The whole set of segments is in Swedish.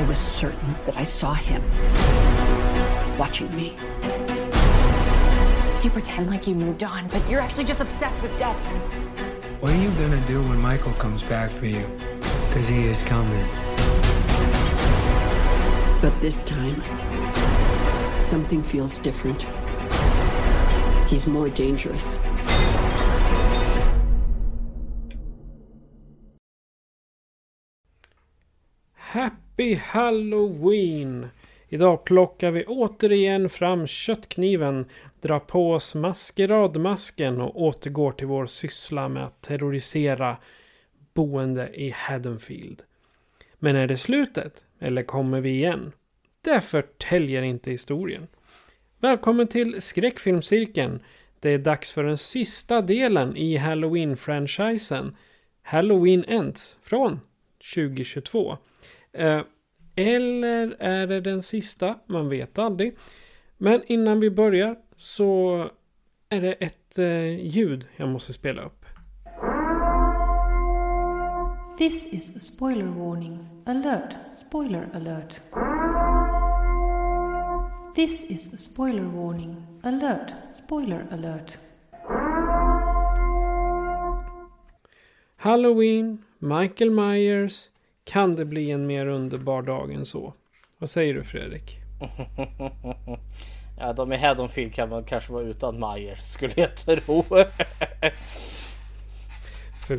I was certain that I saw him watching me. You pretend like you moved on, but you're actually just obsessed with death. What are you gonna do when Michael comes back for you? Because he is coming. But this time, something feels different. He's more dangerous. Happy Halloween! Idag plockar vi återigen fram köttkniven, drar på oss maskeradmasken och återgår till vår syssla med att terrorisera boende i Haddonfield. Men är det slutet? Eller kommer vi igen? Det förtäljer inte historien. Välkommen till skräckfilmscirkeln. Det är dags för den sista delen i Halloween-franchisen. Halloween Ends från 2022. Eh, eller är det den sista? Man vet aldrig. Men innan vi börjar så är det ett eh, ljud jag måste spela upp. This is a spoiler warning. Alert. Spoiler alert. This is a spoiler warning. Alert. Spoiler alert. Halloween, Michael Myers. Kan det bli en mer underbar dag än så? Vad säger du Fredrik? Ja, de i Haddonfield kan man kanske vara utan Myers skulle jag tro.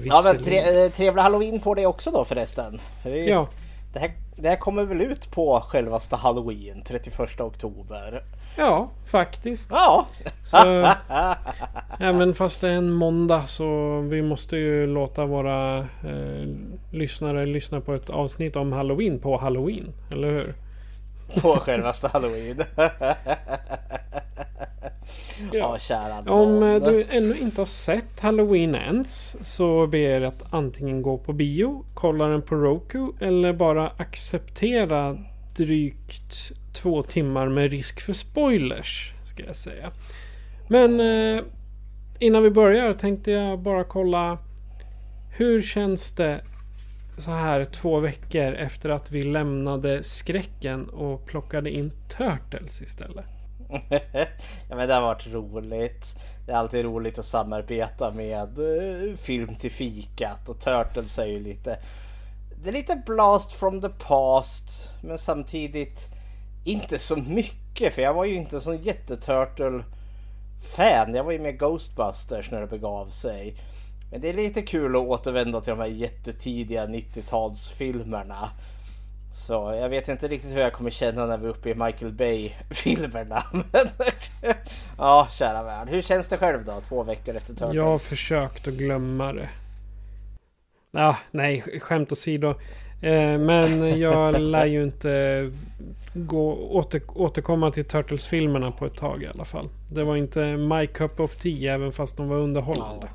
Ja, men tre, eh, trevlig halloween på dig också då förresten. Vi, Ja, det, här, det här kommer väl ut på självaste halloween 31 oktober. Ja, faktiskt. Ja, Så, även fast det är en måndag så vi måste ju låta våra eh, lyssnare lyssna på ett avsnitt om Halloween på Halloween. Eller hur? på självaste halloween. Ja. Kära Om eh, du ännu inte har sett Halloween Ends så ber jag att antingen gå på bio, kolla den på Roku eller bara acceptera drygt två timmar med risk för spoilers. Ska jag säga. Men eh, innan vi börjar tänkte jag bara kolla hur känns det så här två veckor efter att vi lämnade skräcken och plockade in Turtles istället? ja men det har varit roligt. Det är alltid roligt att samarbeta med eh, Film till fikat och Turtles är ju lite Det är lite blast from the past men samtidigt inte så mycket för jag var ju inte sån jätteturtle fan. Jag var ju med Ghostbusters när det begav sig. Men det är lite kul att återvända till de här jättetidiga 90-talsfilmerna. Så jag vet inte riktigt hur jag kommer känna när vi är uppe i Michael Bay-filmerna. Men ja, kära värld. Hur känns det själv då? Två veckor efter Turtles? Jag har försökt att glömma det. Ah, nej, skämt åsido. Eh, men jag lär ju inte gå, åter, återkomma till Turtles-filmerna på ett tag i alla fall. Det var inte my cup of tea även fast de var underhållande.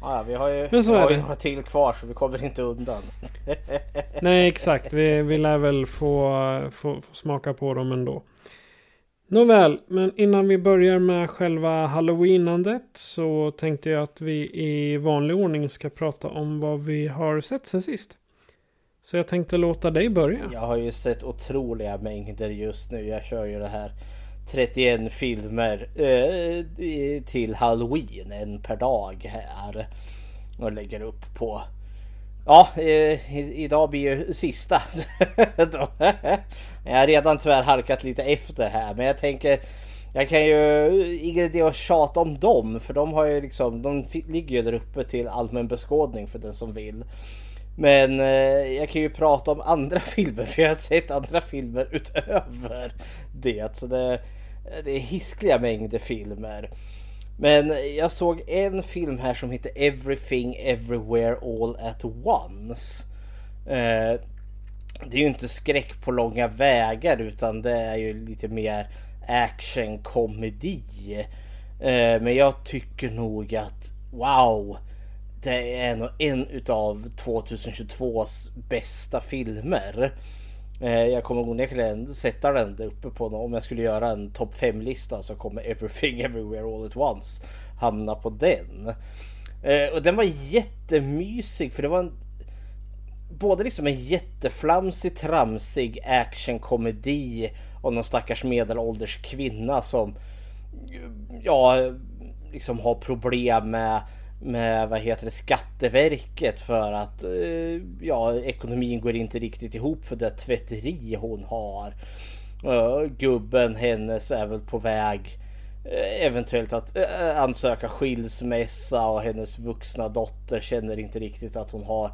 Ja, ja, vi har ju, Men så vi har ju några till kvar så vi kommer inte undan. Nej, exakt. Vi, vi lär väl få, få, få smaka på dem ändå. Nåväl, men innan vi börjar med själva halloweenandet så tänkte jag att vi i vanlig ordning ska prata om vad vi har sett sen sist. Så jag tänkte låta dig börja. Jag har ju sett otroliga mängder just nu. Jag kör ju det här 31 filmer eh, till halloween, en per dag här. Och lägger upp på Ja, eh, idag blir ju sista. Jag har redan tyvärr halkat lite efter här, men jag tänker jag kan ju ingen idé att tjata om dem för de har ju liksom, de ligger ju där uppe till allmän beskådning för den som vill. Men eh, jag kan ju prata om andra filmer för jag har sett andra filmer utöver det. Så det, det är hiskliga mängder filmer. Men jag såg en film här som heter Everything Everywhere All At Once. Eh, det är ju inte skräck på långa vägar utan det är ju lite mer actionkomedi. Eh, men jag tycker nog att wow, det är nog en utav 2022s bästa filmer. Eh, jag kommer onekligen sätta den där uppe på om jag skulle göra en topp 5 lista så kommer Everything Everywhere All At Once hamna på den. Eh, och den var jättemysig för det var en både liksom en jätteflamsig, tramsig actionkomedi om någon stackars medelålders kvinna som ja, liksom har problem med med vad heter det, Skatteverket för att eh, ja, ekonomin går inte riktigt ihop för det tvätteri hon har. Eh, gubben hennes är väl på väg eh, eventuellt att eh, eh, ansöka skilsmässa och hennes vuxna dotter känner inte riktigt att hon har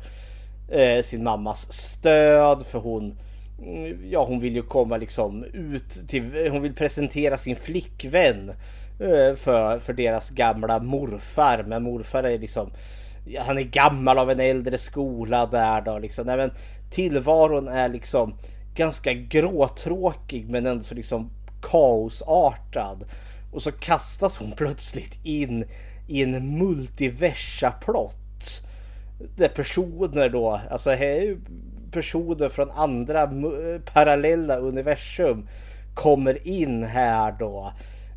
eh, sin mammas stöd för hon mm, Ja hon vill ju komma liksom ut till, hon vill presentera sin flickvän Eh, Eh, för, för deras gamla morfar. Men morfar är liksom han är gammal av en äldre skola där då liksom. Nej, men tillvaron är liksom ganska gråtråkig men ändå så liksom kaosartad. Och så kastas hon plötsligt in i en multiversa-plott. Där personer då, alltså personer från andra parallella universum kommer in här då.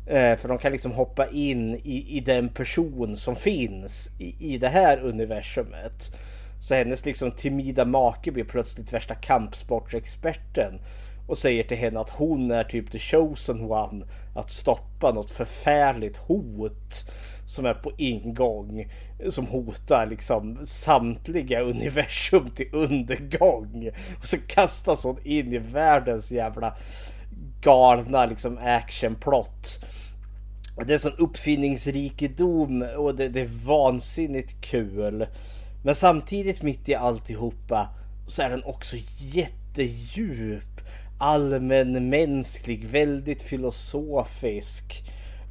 Eh, för de kan liksom hoppa in i, i den person som finns i, i det här universumet. Så hennes liksom timida make blir plötsligt värsta kampsportsexperten och säger till henne att hon är typ the chosen one att stoppa något förfärligt hot som är på ingång som hotar liksom samtliga universum till undergång. Och så kastas hon in i världens jävla galna liksom actionplott det är sån uppfinningsrikedom och det, det, är vansinnigt kul. Men samtidigt mitt i alltihopa så är den också jättedjup. Allmänmänsklig, väldigt filosofisk.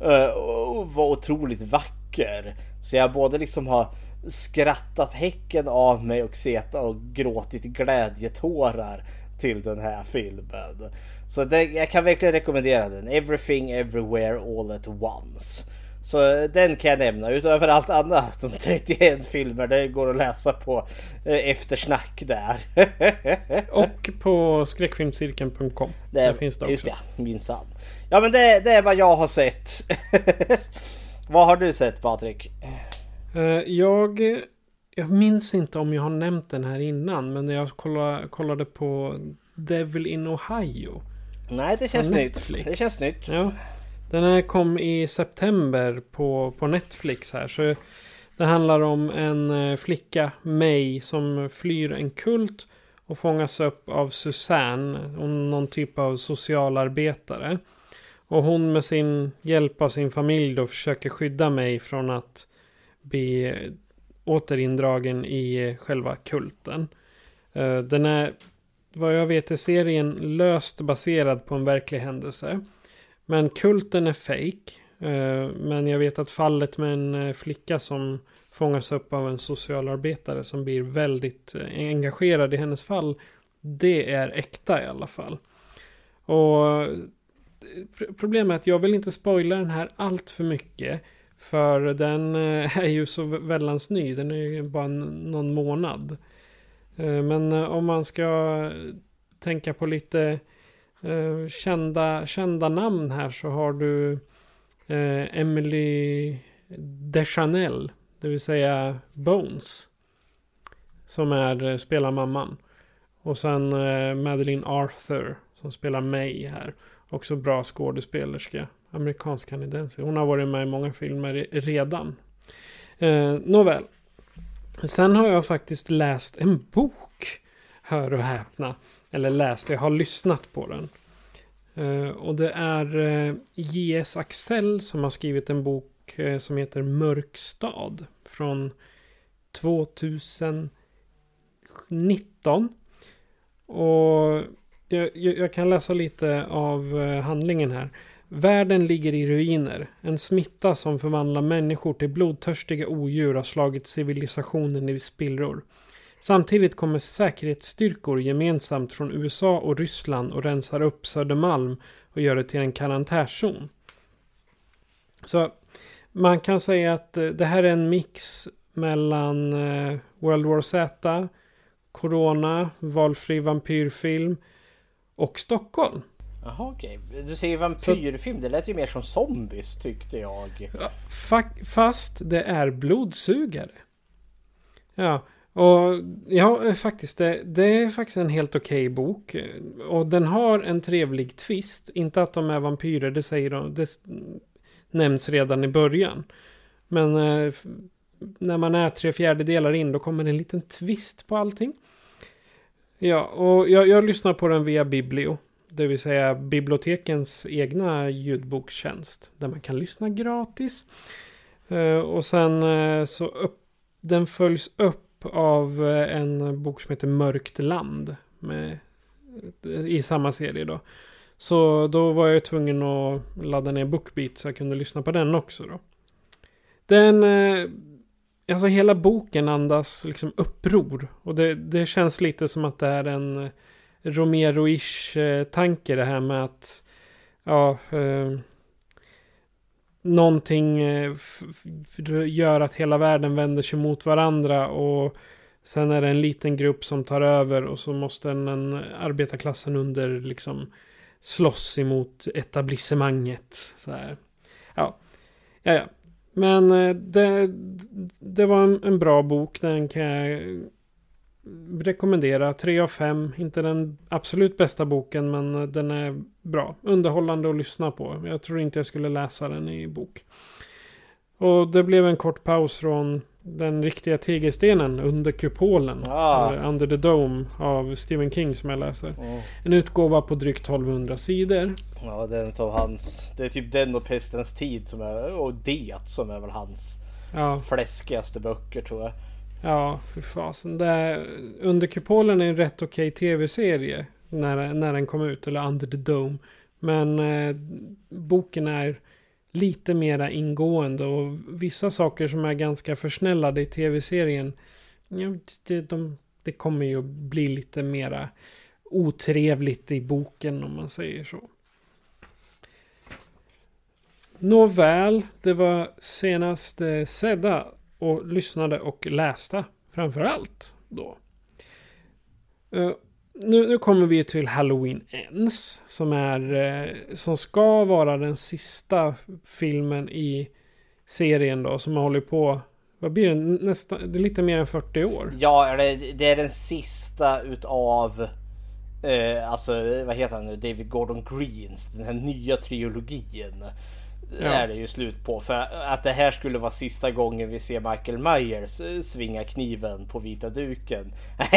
Eh, och var otroligt vacker. Så jag både liksom har skrattat häcken av mig och sett och gråtit glädjetårar till den här filmen. Så det, jag kan verkligen rekommendera den. Everything Everywhere All At Once. Så den kan jag nämna utöver allt annat. De 31 filmer det går att läsa på eh, eftersnack där. och på skräckfilmscirkeln.com. Där finns det också. Just ja, minsann. Ja men det, det är vad jag har sett. vad har du sett Patrik? Uh, jag, jag minns inte om jag har nämnt den här innan. Men när jag kollade, kollade på Devil in Ohio. Nej, det känns nytt. Det känns nytt. Ja. Den här kom i september på, på Netflix här. Så det handlar om en eh, flicka, May, som flyr en kult och fångas upp av Susanne, någon typ av socialarbetare. Och hon med sin hjälp av sin familj då försöker skydda mig från att bli återindragen i själva kulten. Eh, den är vad jag vet är serien löst baserad på en verklig händelse. Men kulten är fake. Eh, men jag vet att fallet med en eh, flicka som fångas upp av en socialarbetare som blir väldigt eh, engagerad i hennes fall. Det är äkta i alla fall. Och problemet är att jag vill inte spoila den här allt för mycket. För den är ju så väldans ny. Den är ju bara någon månad. Eh, men eh, om man ska eh, tänka på lite kända, kända namn här så har du Emily Deschanel. Det vill säga Bones. Som är, spelar mamman. Och sen Madeline Arthur som spelar May här. Också bra skådespelerska. Amerikansk-kanadensisk. Hon har varit med i många filmer redan. Eh, nåväl. Sen har jag faktiskt läst en bok. Hör och häpna. Eller läst, jag har lyssnat på den. Eh, och det är eh, J.S. Axel som har skrivit en bok eh, som heter Mörk stad. Från 2019. Och jag, jag kan läsa lite av handlingen här. Världen ligger i ruiner. En smitta som förvandlar människor till blodtörstiga odjur har slagit civilisationen i spillror. Samtidigt kommer säkerhetsstyrkor gemensamt från USA och Ryssland och rensar upp Södermalm och gör det till en karantärzon. Så man kan säga att eh, det här är en mix mellan eh, World War Z, Corona, valfri vampyrfilm och Stockholm. Jaha okej. Okay. Du säger vampyrfilm. Det lät ju mer som zombies tyckte jag. Ja, fast det är blodsugare. Ja, och ja, faktiskt. Det, det är faktiskt en helt okej okay bok. Och den har en trevlig twist. Inte att de är vampyrer, det säger de. Det nämns redan i början. Men eh, när man är tre fjärdedelar in då kommer en liten twist på allting. Ja, och jag, jag lyssnar på den via Biblio. Det vill säga bibliotekens egna ljudbokstjänst. Där man kan lyssna gratis. Eh, och sen eh, så upp, den följs upp av eh, en bok som heter Mörkt land. Med, I samma serie då. Så då var jag tvungen att ladda ner Bookbeat så jag kunde lyssna på den också då. Den Alltså hela boken andas liksom uppror. Och det, det känns lite som att det är en Romero-ish eh, tanke det här med att ja, eh, någonting eh, gör att hela världen vänder sig mot varandra och sen är det en liten grupp som tar över och så måste en, en arbetarklassen under liksom slåss emot etablissemanget. Så här. Ja, ja, ja. Men eh, det, det var en, en, bra bok. Den kan jag rekommendera. Tre av fem. Inte den absolut bästa boken men den är bra. Underhållande att lyssna på. Jag tror inte jag skulle läsa den i bok. Och det blev en kort paus från den riktiga tegelstenen under kupolen. Ah. Under the Dome av Stephen King som jag läser. Mm. En utgåva på drygt 1200 sidor. Ja, den av hans. Det är typ den och Pestens tid som är och Det som är väl hans ja. fläskigaste böcker tror jag. Ja, för fasen. Det under kupolen är en rätt okej okay tv-serie när, när den kom ut. Eller Under the Dome. Men eh, boken är lite mera ingående och vissa saker som är ganska försnällade i tv-serien. Ja, det, de, det kommer ju att bli lite mera otrevligt i boken om man säger så. Nåväl, det var senast eh, sedda och lyssnade och läste framför allt då. Uh, nu, nu kommer vi till Halloween Ends. Som är eh, som ska vara den sista filmen i serien då. Som har hållit på. Vad blir det? Nästa, det är lite mer än 40 år. Ja, det, det är den sista utav eh, alltså vad heter han nu? David Gordon Greens. Den här nya trilogin ja. är det ju slut på. För att det här skulle vara sista gången vi ser Michael Myers eh, svinga kniven på vita duken.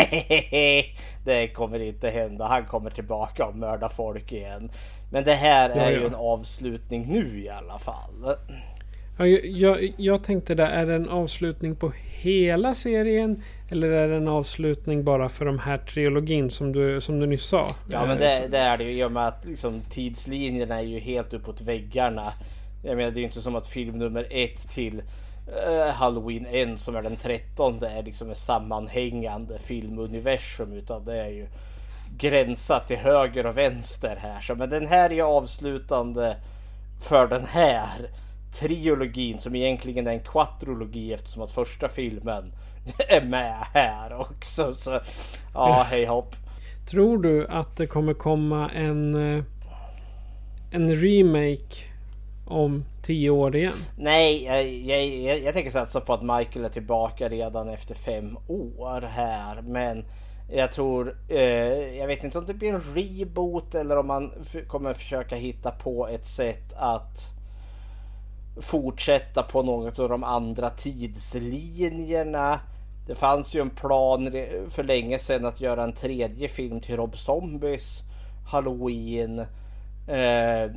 det kommer inte hända. Han kommer tillbaka och mördar folk igen. Men det här är ja, ja. ju en avslutning nu i alla fall. Ja, jag, jag tänkte det, är det en avslutning på hela serien? Eller är det en avslutning bara för de här trilogin som du, som du nyss sa? Ja men det, det är det ju i och med att liksom, tidslinjerna är ju helt uppåt väggarna. Jag menar det är ju inte som att film nummer ett till uh, Halloween 1 som är den 13 är liksom ett sammanhängande filmuniversum utan det är ju gränsat till höger och vänster här. Så, men den här är avslutande för den här trilogin som egentligen är en quattrologi eftersom att första filmen är med här också. Så ja, hej hopp. Tror du att det kommer komma en, eh, en remake om tio år igen? Nej, jag, jag, jag, jag tänker satsa på att Michael är tillbaka redan efter fem år här. Men jag tror, eh, jag vet inte om det blir en reboot eller om man kommer försöka hitta på ett sätt att fortsätta på något av de andra tidslinjerna. Det fanns ju en plan för länge sedan att göra en tredje film till Rob Zombies Halloween. Eh,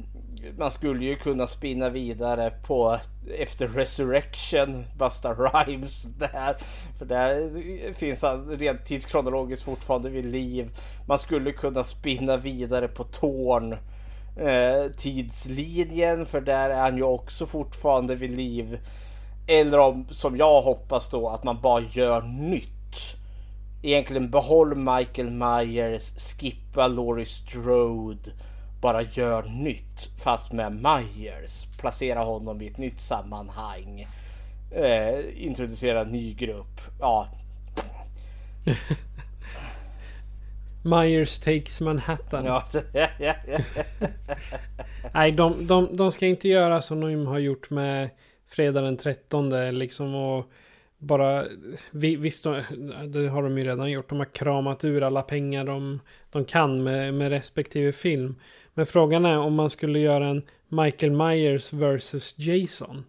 man skulle ju kunna spinna vidare på efter Resurrection, Busta Rhymes där. För där finns han rent tidskronologiskt fortfarande vid liv. Man skulle kunna spinna vidare på Torn eh, tidslinjen för där är han ju också fortfarande vid liv. Eller om, som jag hoppas då, att man bara gör nytt. Egentligen behåll Michael Myers, skippa Laurie Strode, bara gör nytt fast med Myers. Placera honom i ett nytt sammanhang. Eh, introducera en ny grupp. Ja. Myers takes Manhattan. ja. Nej, de, de, de ska inte göra som de har gjort med fredag den 13 liksom och bara visst, det har de ju redan gjort. De har kramat ur alla pengar de, de kan med, med respektive film. Men frågan är om man skulle göra en Michael Myers vs Jason.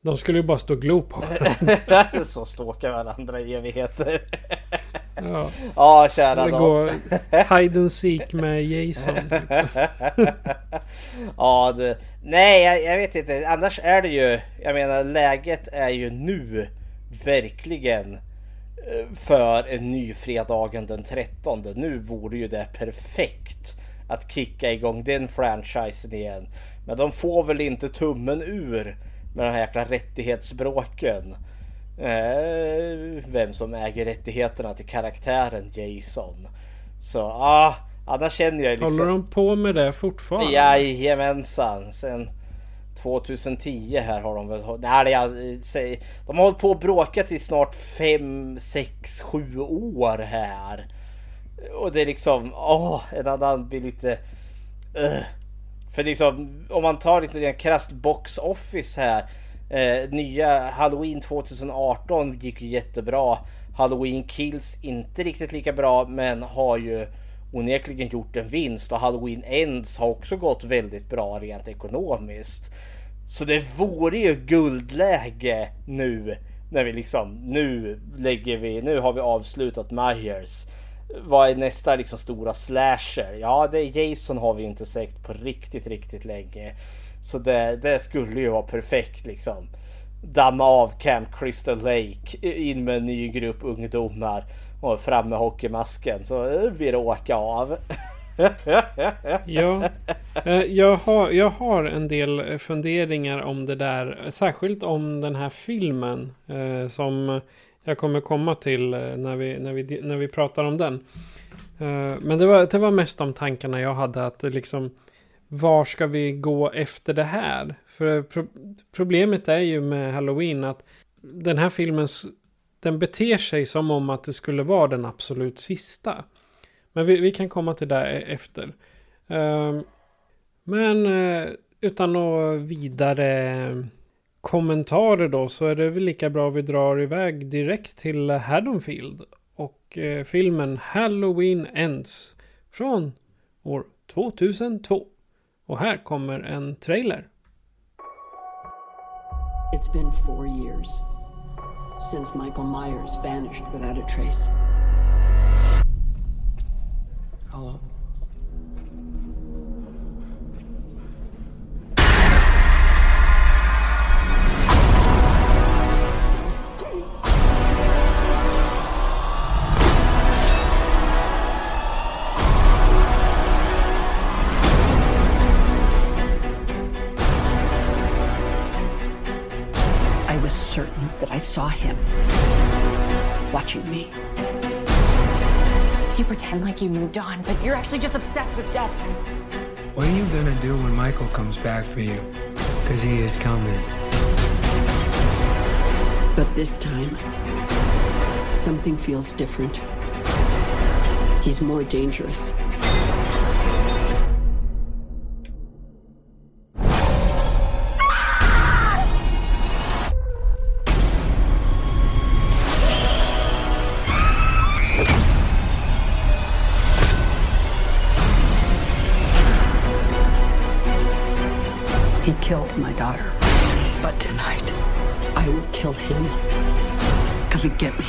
De skulle ju bara stå och glo på Så ståka varandra i evigheter. Ja, ja kära det går hide and seek med Jason. Liksom. ja, det, nej jag, jag, vet inte. Annars är det ju, jag menar läget är ju nu verkligen eh, för en ny fredagen den 13. Nu vore ju det perfekt att kicka igång den franchisen igen. Men de får väl inte tummen ur med de här jäkla rättighetsbråken. Eh, vem som äger rättigheterna till karaktären Jason. Så ah, annars känner jag liksom... Håller de på med det fortfarande? Jajamensan. Sen 2010 här har de väl... Nej, jag. De har hållit på att bråka i snart 5, 6, 7 år här. Och det är liksom... Åh, en annan blir lite... Uh. För liksom om man tar lite en krasst box office här. Eh, nya Halloween 2018 gick ju jättebra. Halloween Kills inte riktigt lika bra men har ju onekligen gjort en vinst och Halloween Ends har också gått väldigt bra rent ekonomiskt. Så det vore ju guldläge nu när vi liksom nu lägger vi, nu har vi avslutat Myers. Vad är nästa liksom stora slasher? Ja, det är Jason har vi inte sett på riktigt, riktigt länge. Så det, det skulle ju vara perfekt liksom. Damma av Camp Crystal Lake, in med en ny grupp ungdomar och fram med hockeymasken så vi åka av. ja, eh, jag har, jag har en del funderingar om det där. Särskilt om den här filmen eh, som jag kommer komma till eh, när vi, när vi, när vi pratar om den. Eh, men det var, det var mest de tankarna jag hade att liksom var ska vi gå efter det här? För eh, pro problemet är ju med Halloween att den här filmen den beter sig som om att det skulle vara den absolut sista. Men vi, vi kan komma till det e, efter. Men utan att vidare kommentarer då så är det väl lika bra vi drar iväg direkt till Haddonfield och uh, filmen Halloween Ends från år 2002. Och här kommer en trailer. It's been four years since Michael Myers vanished without a trace. Hello? Saw him watching me. You pretend like you moved on, but you're actually just obsessed with death. What are you gonna do when Michael comes back for you? Because he is coming. But this time, something feels different. He's more dangerous. my daughter. But tonight, I will kill him. Come and get me.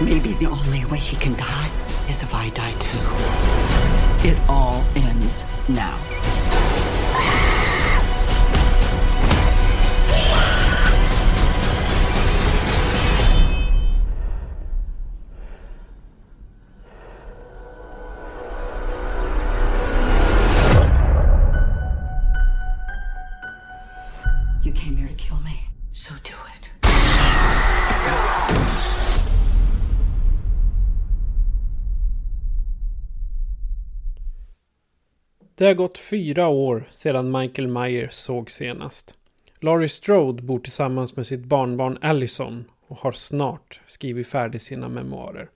Maybe the only way he can die is if I die too. It all ends now. Det har gått fyra år sedan Michael Myers såg senast. Laurie Strode bor tillsammans med sitt barnbarn Allison och har snart skrivit färdigt sina memoarer.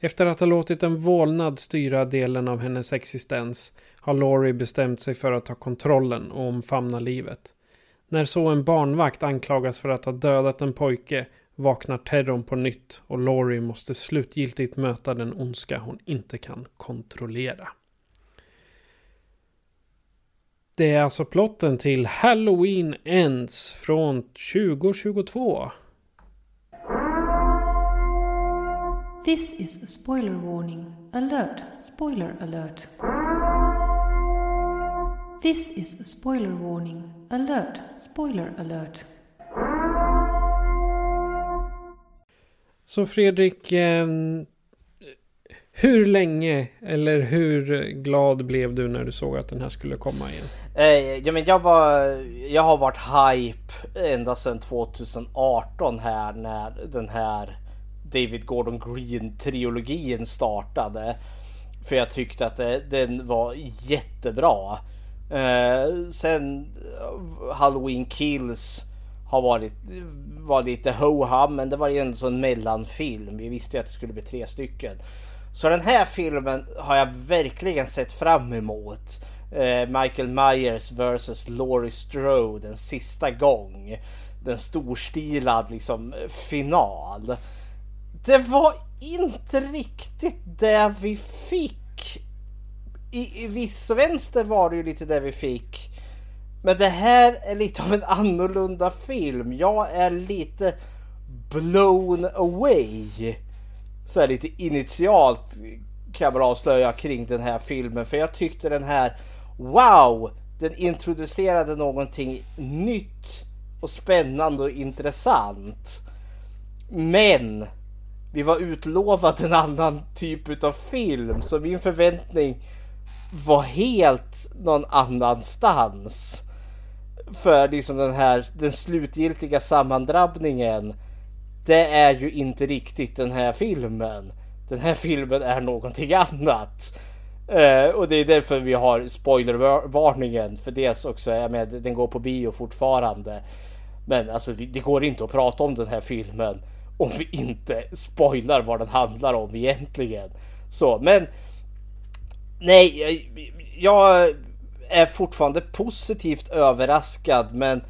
Efter att ha låtit en vålnad styra delen av hennes existens har Laurie bestämt sig för att ta kontrollen och omfamna livet. När så en barnvakt anklagas för att ha dödat en pojke vaknar terrorn på nytt och Laurie måste slutgiltigt möta den ondska hon inte kan kontrollera. Det är alltså plotten till Halloween Ends från 2022. This is a spoiler warning. Alert! Spoiler alert. This is a spoiler warning. Alert! Spoiler alert. Så Fredrik, eh, hur länge eller hur glad blev du när du såg att den här skulle komma igen? Eh, ja, men jag, var, jag har varit hype ända sedan 2018 här när den här David Gordon Green-trilogin startade. För jag tyckte att det, den var jättebra. Eh, sen eh, Halloween Kills har varit var lite ho-hum men det var ju en sån mellanfilm. Vi visste ju att det skulle bli tre stycken. Så den här filmen har jag verkligen sett fram emot. Eh, Michael Myers vs Laurie Strode en sista gång. Den storstilad liksom final. Det var inte riktigt det vi fick. I, i viss vänster var det ju lite det vi fick. Men det här är lite av en annorlunda film. Jag är lite blown away. Så här lite initialt kan jag bara avslöja kring den här filmen. För jag tyckte den här, wow! Den introducerade någonting nytt och spännande och intressant. Men vi var utlovat en annan typ av film. Så min förväntning var helt någon annanstans för liksom den här den slutgiltiga sammandrabbningen. Det är ju inte riktigt den här filmen. Den här filmen är någonting annat. Uh, och det är därför vi har spoilervarningen. För dels också, jag med, den går på bio fortfarande. Men alltså det går inte att prata om den här filmen om vi inte spoilar vad den handlar om egentligen. Så, men nej, jag är fortfarande positivt överraskad men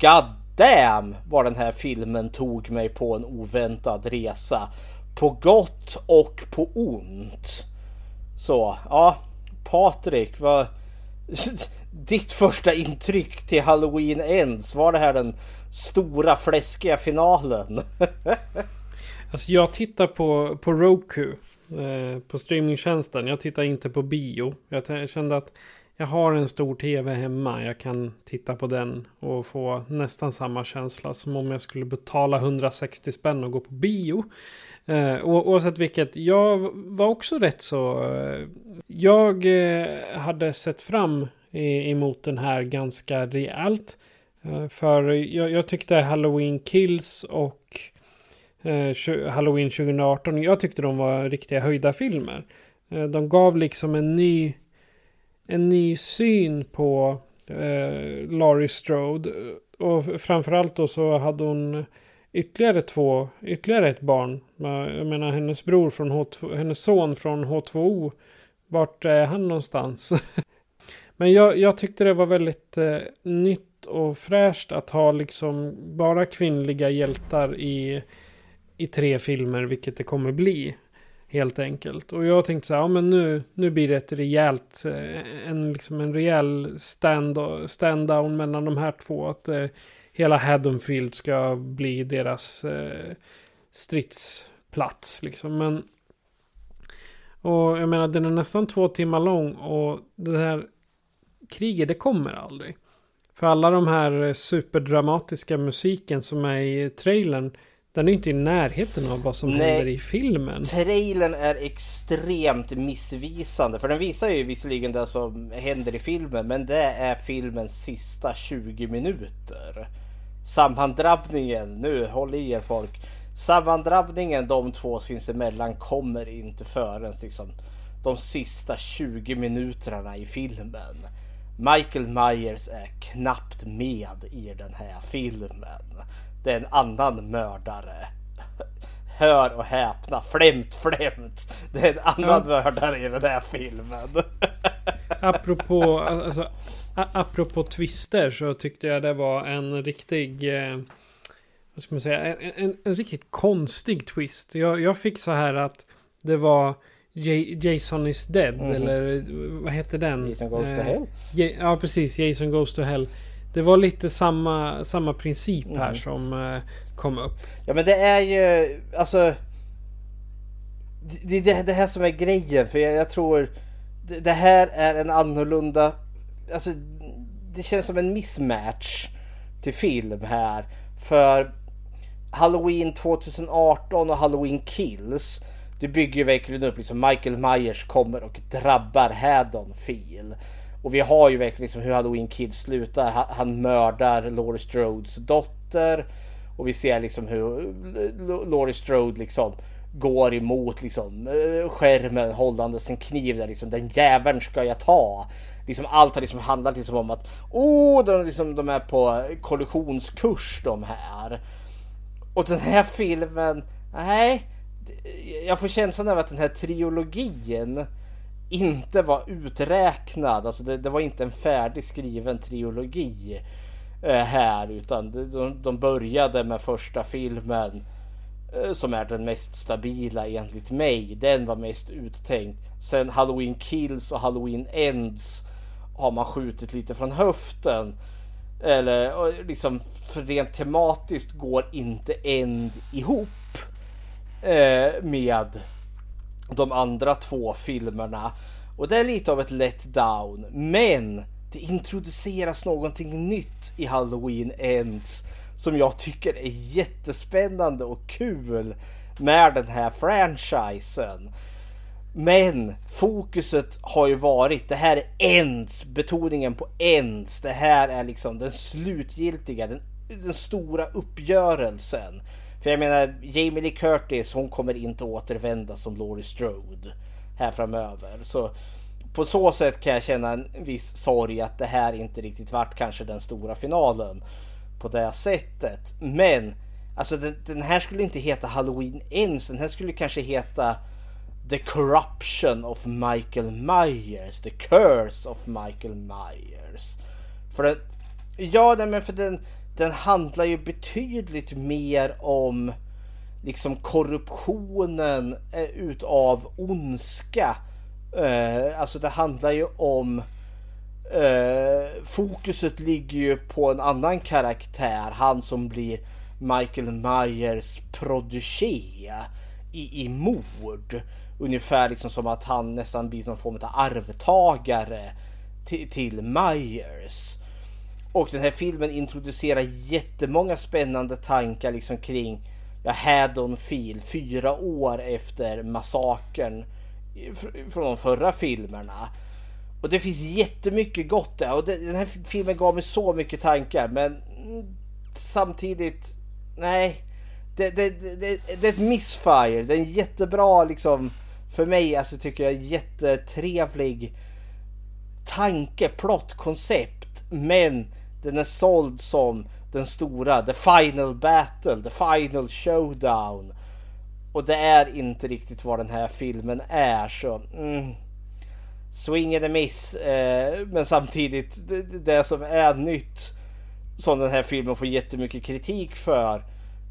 god damn vad den här filmen tog mig på en oväntad resa. På gott och på ont. Så ja, Patrik, vad... Ditt första intryck till Halloween Ends, var det här den stora fläskiga finalen? alltså jag tittar på, på Roku, eh, på streamingtjänsten. Jag tittar inte på bio. Jag kände att jag har en stor tv hemma. Jag kan titta på den och få nästan samma känsla som om jag skulle betala 160 spänn och gå på bio. Eh, oavsett vilket, jag var också rätt så... Eh, jag eh, hade sett fram emot den här ganska rejält. Eh, för jag, jag, tyckte Halloween Kills och eh, Halloween 2018, jag tyckte de var riktiga höjda filmer. Eh, de gav liksom en ny en ny syn på eh, Laurie Strode. Och framförallt då så hade hon ytterligare två, ytterligare ett barn. Jag menar hennes bror från H2, hennes son från H2O. Vart är han någonstans? Men jag, jag, tyckte det var väldigt eh, nytt och fräscht att ha liksom bara kvinnliga hjältar i, i tre filmer, vilket det kommer bli. Helt enkelt. Och jag tänkte så här, ja men nu, nu blir det ett rejält, eh, en, liksom en rejäl stand, stand down mellan de här två. Att eh, hela Haddonfield ska bli deras eh, stridsplats liksom. Men, och jag menar den är nästan två timmar lång och det här kriget det kommer aldrig. För alla de här eh, superdramatiska musiken som är i trailern den är inte i närheten av vad som Nej, händer i filmen. Trailern är extremt missvisande. För den visar ju visserligen det som händer i filmen. Men det är filmens sista 20 minuter. Sammandrabbningen, nu håll i er folk. Sammandrabbningen de två sinsemellan kommer inte förrän liksom de sista 20 minuterna i filmen. Michael Myers är knappt med i den här filmen. Det är en annan mördare. Hör och häpna, flämt, flämt. Det är en annan ja. mördare i den här filmen. apropå, alltså, apropå twister så tyckte jag det var en riktig... Eh, vad ska man säga? En, en, en riktigt konstig twist. Jag, jag fick så här att det var J Jason is dead. Mm. Eller vad heter den? Jason goes eh, to hell. Ja precis, Jason goes to hell. Det var lite samma, samma princip här mm. som eh, kom upp. Ja men det är ju alltså. Det är det, det, här som är grejen. För jag, jag tror det, det, här är en annorlunda. Alltså det känns som en mismatch till film här. För Halloween 2018 och Halloween Kills det bygger ju verkligen upp liksom Michael Myers kommer och drabbar Haddonfield. Och vi har ju verkligen liksom hur Halloween Kids slutar. Han, han mördar Laurie Strodes dotter. Och vi ser liksom hur Laurie Strode liksom går emot liksom eh, skärmen hållandes en kniv där liksom den jäveln ska jag ta. Liksom allt har liksom handlat liksom om att åh, oh, de, liksom, de är på kollisionskurs de här. Och den här filmen, nej jag får känslan av att den här trilogin inte var uträknad. Alltså det, det var inte en färdigskriven trilogi eh, här utan de, de började med första filmen eh, som är den mest stabila enligt mig. Den var mest uttänkt. Sen Halloween Kills och Halloween Ends har man skjutit lite från höften. Eller liksom för rent tematiskt går inte End ihop eh, med de andra två filmerna. Och det är lite av ett letdown. Men det introduceras någonting nytt i Halloween Ends som jag tycker är jättespännande och kul med den här franchisen. Men fokuset har ju varit, det här är ends, betoningen på ends. Det här är liksom den slutgiltiga, den, den stora uppgörelsen. För jag menar, Jamie Lee Curtis, hon kommer inte återvända som Laurie Strode här framöver. Så på så sätt kan jag känna en viss sorg att det här inte riktigt vart kanske den stora finalen på det sättet. Men alltså den, den här skulle inte heta Halloween Ends. Den här skulle kanske heta The Corruption of Michael Myers. The Curse of Michael Myers. För att... ja, nej men för den, den handlar ju betydligt mer om liksom korruptionen eh, utav ondska. Eh, alltså det handlar ju om eh, fokuset ligger ju på en annan karaktär. Han som blir Michael Myers protégé i, i mord. Ungefär liksom som att han nästan blir någon form av arvtagare till, till Myers. Och den här filmen introducerar jättemånga spännande tankar liksom kring ja, Haddonfield fyra år efter massakern från de förra filmerna. Och det finns jättemycket gott där och det, den här filmen gav mig så mycket tankar men samtidigt nej. Det, det, det, det är ett missfire. Det är en jättebra liksom för mig alltså tycker jag jättetrevlig tanke, plott, koncept. Men den är såld som den stora, the final battle, the final showdown. Och det är inte riktigt vad den här filmen är så... Mm, swing and a miss. Eh, men samtidigt, det, det som är nytt som den här filmen får jättemycket kritik för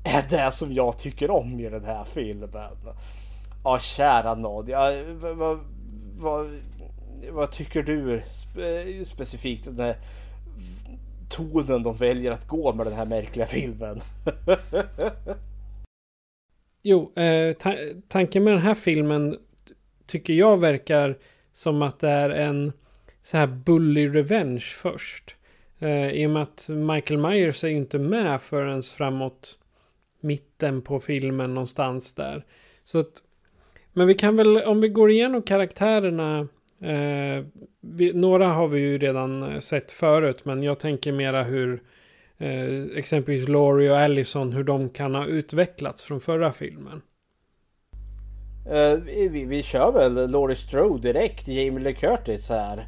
är det som jag tycker om i den här filmen. Ja, kära nåd. Ja, vad, vad, vad, tycker du spe, specifikt? Den här tonen de väljer att gå med den här märkliga filmen. jo, eh, ta tanken med den här filmen tycker jag verkar som att det är en så här bully revenge först. Eh, I och med att Michael Myers är ju inte med förrän framåt mitten på filmen någonstans där. Så att, men vi kan väl, om vi går igenom karaktärerna Eh, vi, några har vi ju redan eh, sett förut, men jag tänker mera hur eh, exempelvis Laurie och Allison, hur de kan ha utvecklats från förra filmen. Eh, vi, vi kör väl Laurie Strode direkt, Jamie Lee Curtis här.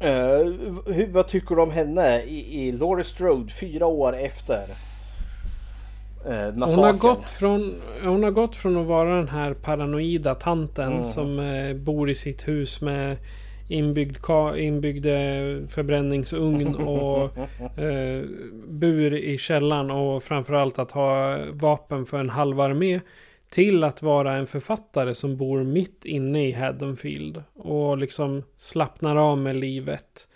Eh, hur, vad tycker du om henne i, i Laurie Strode fyra år efter? Uh, hon, har gått från, hon har gått från att vara den här paranoida tanten mm. som uh, bor i sitt hus med inbyggd, inbyggd förbränningsugn och uh, bur i källaren och framförallt att ha vapen för en halv armé. Till att vara en författare som bor mitt inne i Haddonfield. Och liksom slappnar av med livet.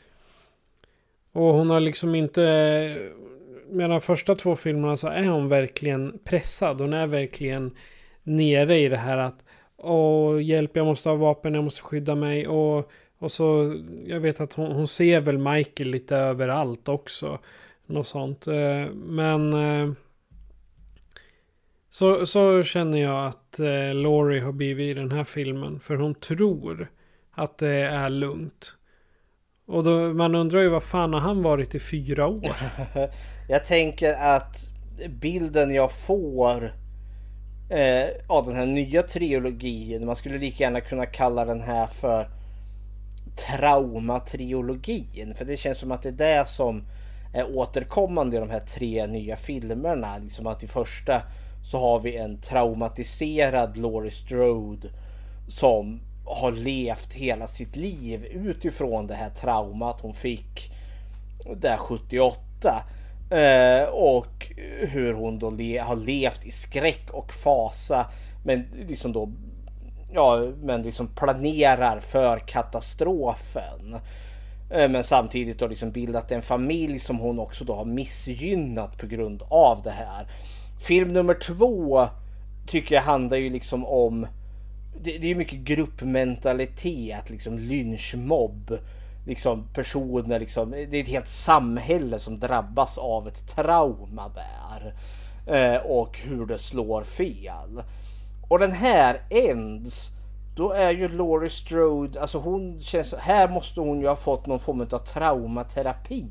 Och hon har liksom inte... Med de första två filmerna så är hon verkligen pressad. Hon är verkligen nere i det här att Åh, hjälp, jag måste ha vapen, jag måste skydda mig. Och, och så, jag vet att hon, hon ser väl Michael lite överallt också. Något sånt. Eh, men eh, så, så känner jag att eh, Laurie har blivit i den här filmen. För hon tror att det är lugnt. Och då, man undrar ju vad fan har han varit i fyra år? jag tänker att bilden jag får eh, av den här nya trilogin. Man skulle lika gärna kunna kalla den här för traumatrilogin. För det känns som att det är det som är återkommande i de här tre nya filmerna. Liksom att i första så har vi en traumatiserad Laurie Strode som har levt hela sitt liv utifrån det här traumat hon fick där 78. Eh, och hur hon då le har levt i skräck och fasa. Men liksom då ja, men liksom planerar för katastrofen. Eh, men samtidigt då liksom bildat en familj som hon också då har missgynnat på grund av det här. Film nummer två tycker jag handlar ju liksom om det, det är mycket gruppmentalitet, liksom lynchmobb. Liksom personer, liksom, det är ett helt samhälle som drabbas av ett trauma där. Eh, och hur det slår fel. Och den här ends, då är ju Laurie Strode, alltså hon känns, här måste hon ju ha fått någon form av traumaterapi.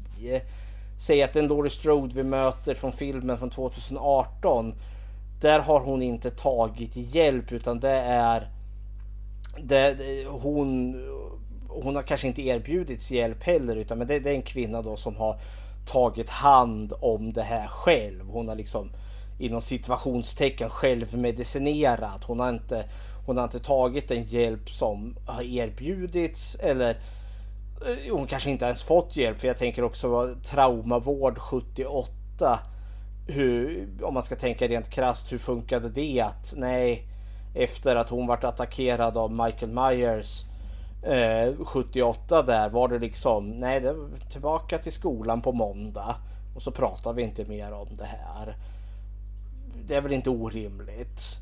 Säg att den Laurie Strode vi möter från filmen från 2018. Där har hon inte tagit hjälp utan det är det, hon, hon har kanske inte erbjudits hjälp heller utan men det, det, är en kvinna då som har tagit hand om det här själv. Hon har liksom inom situationstecken självmedicinerat. Hon har inte, hon har inte tagit den hjälp som har erbjudits eller eh, hon kanske inte ens fått hjälp för jag tänker också traumavård 78. Hur, om man ska tänka rent krast, hur funkade det? Att nej, efter att hon vart attackerad av Michael Myers eh, 78 där var det liksom nej, det var tillbaka till skolan på måndag och så pratar vi inte mer om det här. Det är väl inte orimligt.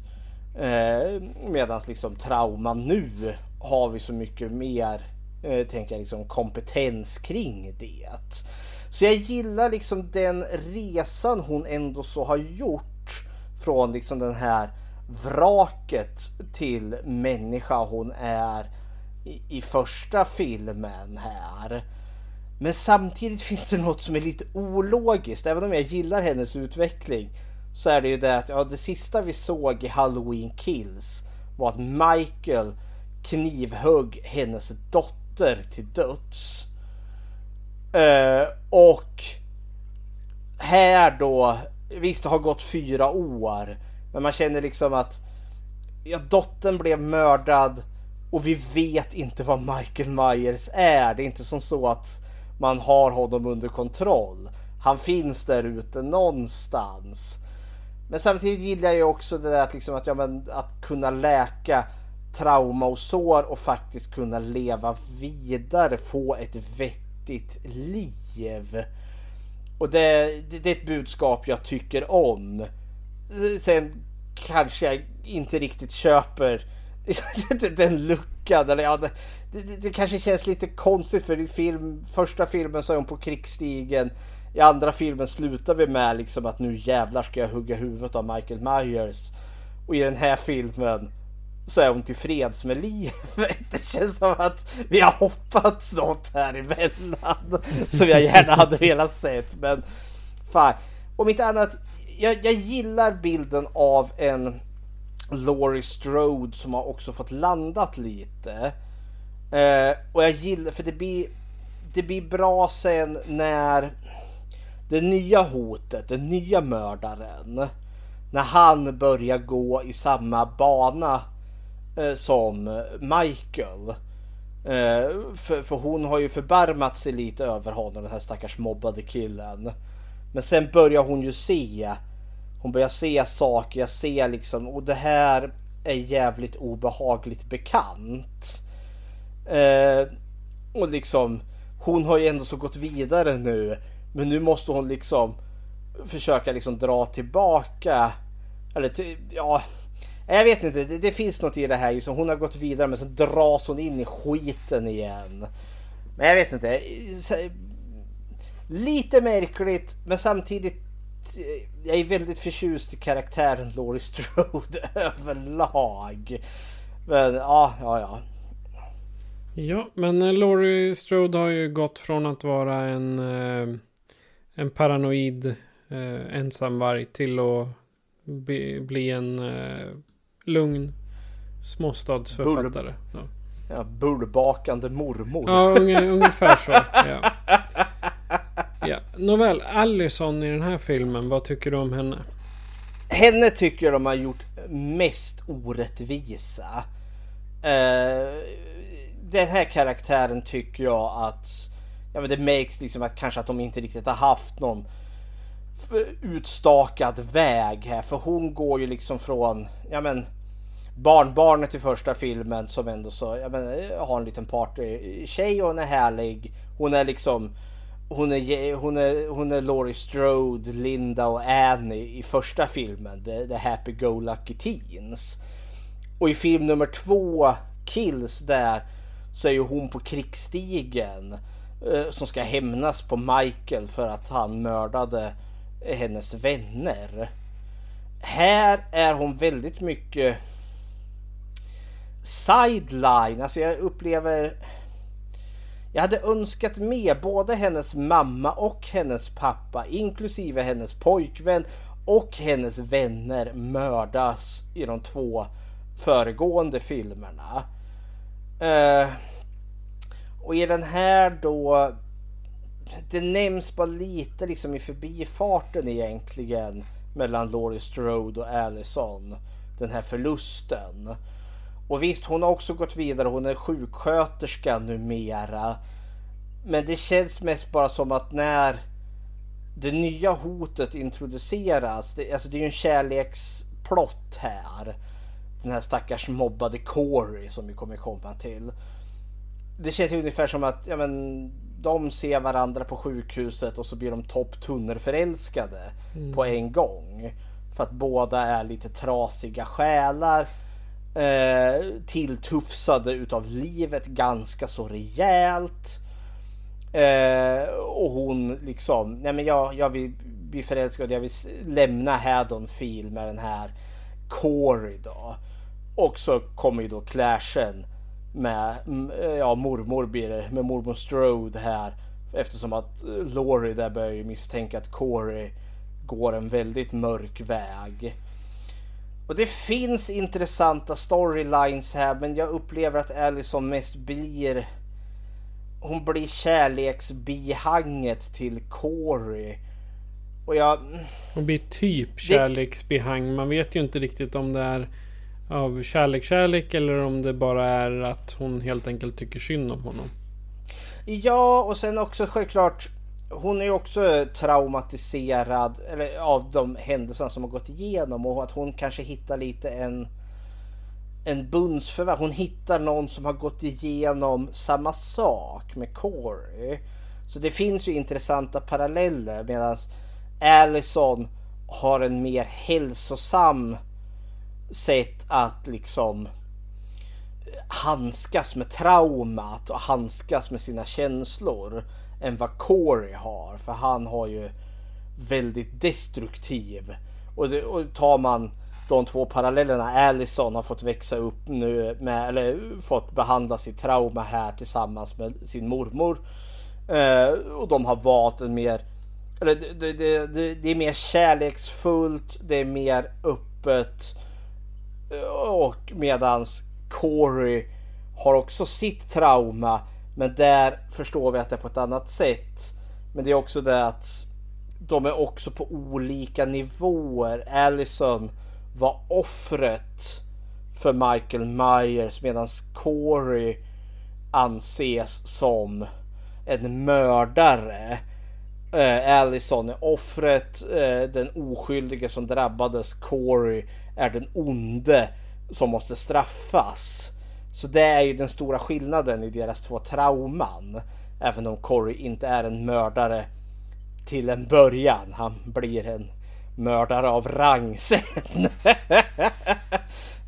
Eh, Medan liksom trauma nu har vi så mycket mer eh, tänker jag liksom kompetens kring det. Så jag gillar liksom den resan hon ändå så har gjort från liksom den här vraket till människa hon är i, i första filmen här. Men samtidigt finns det något som är lite ologiskt. Även om jag gillar hennes utveckling så är det ju det att ja, det sista vi såg i Halloween Kills var att Michael knivhögg hennes dotter till döds. Uh, och här då, visst det har gått fyra år, men man känner liksom att ja, dottern blev mördad och vi vet inte vad Michael Myers är. Det är inte som så att man har honom under kontroll. Han finns där ute någonstans. Men samtidigt gillar jag också det där att, liksom att, ja, men, att kunna läka trauma och sår och faktiskt kunna leva vidare, få ett vettigt liv. Och det, det, det är ett budskap jag tycker om. Sen kanske jag inte riktigt köper den luckan. Eller ja, det, det, det, kanske känns lite konstigt för i film, första filmen så är hon på krigsstigen. I andra filmen slutar vi med liksom att nu jävlar ska jag hugga huvudet av Michael Myers. Och i den här filmen så är hon tillfreds med livet. Det känns som att vi har hoppats något här emellan som jag gärna hade velat sett. Men fan, om inte annat, jag, jag gillar bilden av en Laurie Strode som har också fått landat lite. Eh, och jag gillar, för det blir, det blir bra sen när det nya hotet, den nya mördaren, när han börjar gå i samma bana eh, som Michael. Eh, för, för hon har ju förbarmat sig lite över honom, den här stackars mobbade killen. Men sen börjar hon ju se. Hon börjar se saker, jag ser liksom, och det här är jävligt obehagligt bekant. Eh, och liksom, hon har ju ändå så gått vidare nu. Men nu måste hon liksom försöka liksom dra tillbaka. Eller till, ja, jag vet inte. Det, det, finns något i det här. Liksom, hon har gått vidare men sen dras hon in i skiten igen. Men jag vet inte. Eh, lite märkligt men samtidigt. Jag är väldigt förtjust i karaktären Laurie Strode överlag. Men ja, ja, ja. Ja, men Laurie Strode har ju gått från att vara en, eh, en paranoid eh, ensamvarg till att bli, bli en eh, lugn småstadsförfattare. Bull, ja. ja, bullbakande mormor. Ja, unge, ungefär så. Ja. ja. Nåväl, Allison i den här filmen, vad tycker du om henne? Henne tycker jag de har gjort mest orättvisa. Uh, den här karaktären tycker jag att ja, men det märks liksom att kanske att de inte riktigt har haft någon utstakad väg här. För hon går ju liksom från ja, men, barnbarnet i första filmen som ändå så, ja, men, har en liten partytjej och hon är härlig. Hon är liksom hon är, hon är, hon är Laurie Strode, Linda och Annie i första filmen. The, the Happy Go Lucky Teens. Och i film nummer två, Kills, där så är ju hon på krigsstigen eh, som ska hämnas på Michael för att han mördade hennes vänner. Här är hon väldigt mycket sideline. Alltså jag upplever... Jag hade önskat med både hennes mamma och hennes pappa inklusive hennes pojkvän och hennes vänner mördas i de två föregående filmerna. Uh, och i den här då det nämns bara lite liksom i förbifarten egentligen mellan Laurie Strode och Allison. Den här förlusten. Och visst, hon har också gått vidare. Hon är sjuksköterska numera. Men det känns mest bara som att när det nya hotet introduceras. Det, alltså det är ju en kärleksplott här. Den här stackars mobbade Corey som vi kommer komma till. Det känns ungefär som att ja, men, de ser varandra på sjukhuset och så blir de topptunnerförälskade mm. på en gång. För att båda är lite trasiga själar. Eh, tilltufsade utav livet ganska så rejält. Eh, och hon liksom, nej men jag, jag vill bli förälskad, jag vill lämna Haddonfield med den här Corey då. Och så kommer ju då clashen med eh, ja, mormor blir det, med mormor Strode här. Eftersom att eh, Laurie där börjar ju misstänka att Corey går en väldigt mörk väg. Och det finns intressanta storylines här men jag upplever att Allison mest blir hon blir kärleksbihanget till Corey. Och jag... Hon blir typ kärleksbihang. Man vet ju inte riktigt om det är av kärlek, kärlek eller om det bara är att hon helt enkelt tycker synd om honom. Ja, och sen också självklart. Hon är ju också traumatiserad eller, av de händelser som har gått igenom och att hon kanske hittar lite en en bundsförvärv. Hon hittar någon som har gått igenom samma sak med Corey. Så det finns ju intressanta paralleller medan Allison har en mer hälsosam sätt att liksom handskas med traumat och handskas med sina känslor än vad Corey har. För han har ju väldigt destruktiv. Och, det, och tar man de två parallellerna. Allison har fått växa upp nu med, eller fått behandla sitt trauma här tillsammans med sin mormor. Eh, och de har valt en mer, eller det, det, det, det är mer kärleksfullt, det är mer öppet eh, Och medans Corey har också sitt trauma. Men där förstår vi att det är på ett annat sätt. Men det är också det att de är också på olika nivåer. Allison var offret för Michael Myers medan Corey anses som en mördare. Eh, Allison är offret, eh, den oskyldige som drabbades. Corey är den onde som måste straffas. Så det är ju den stora skillnaden i deras två trauman. Även om Corey inte är en mördare till en början. Han blir en mördare av rang sen.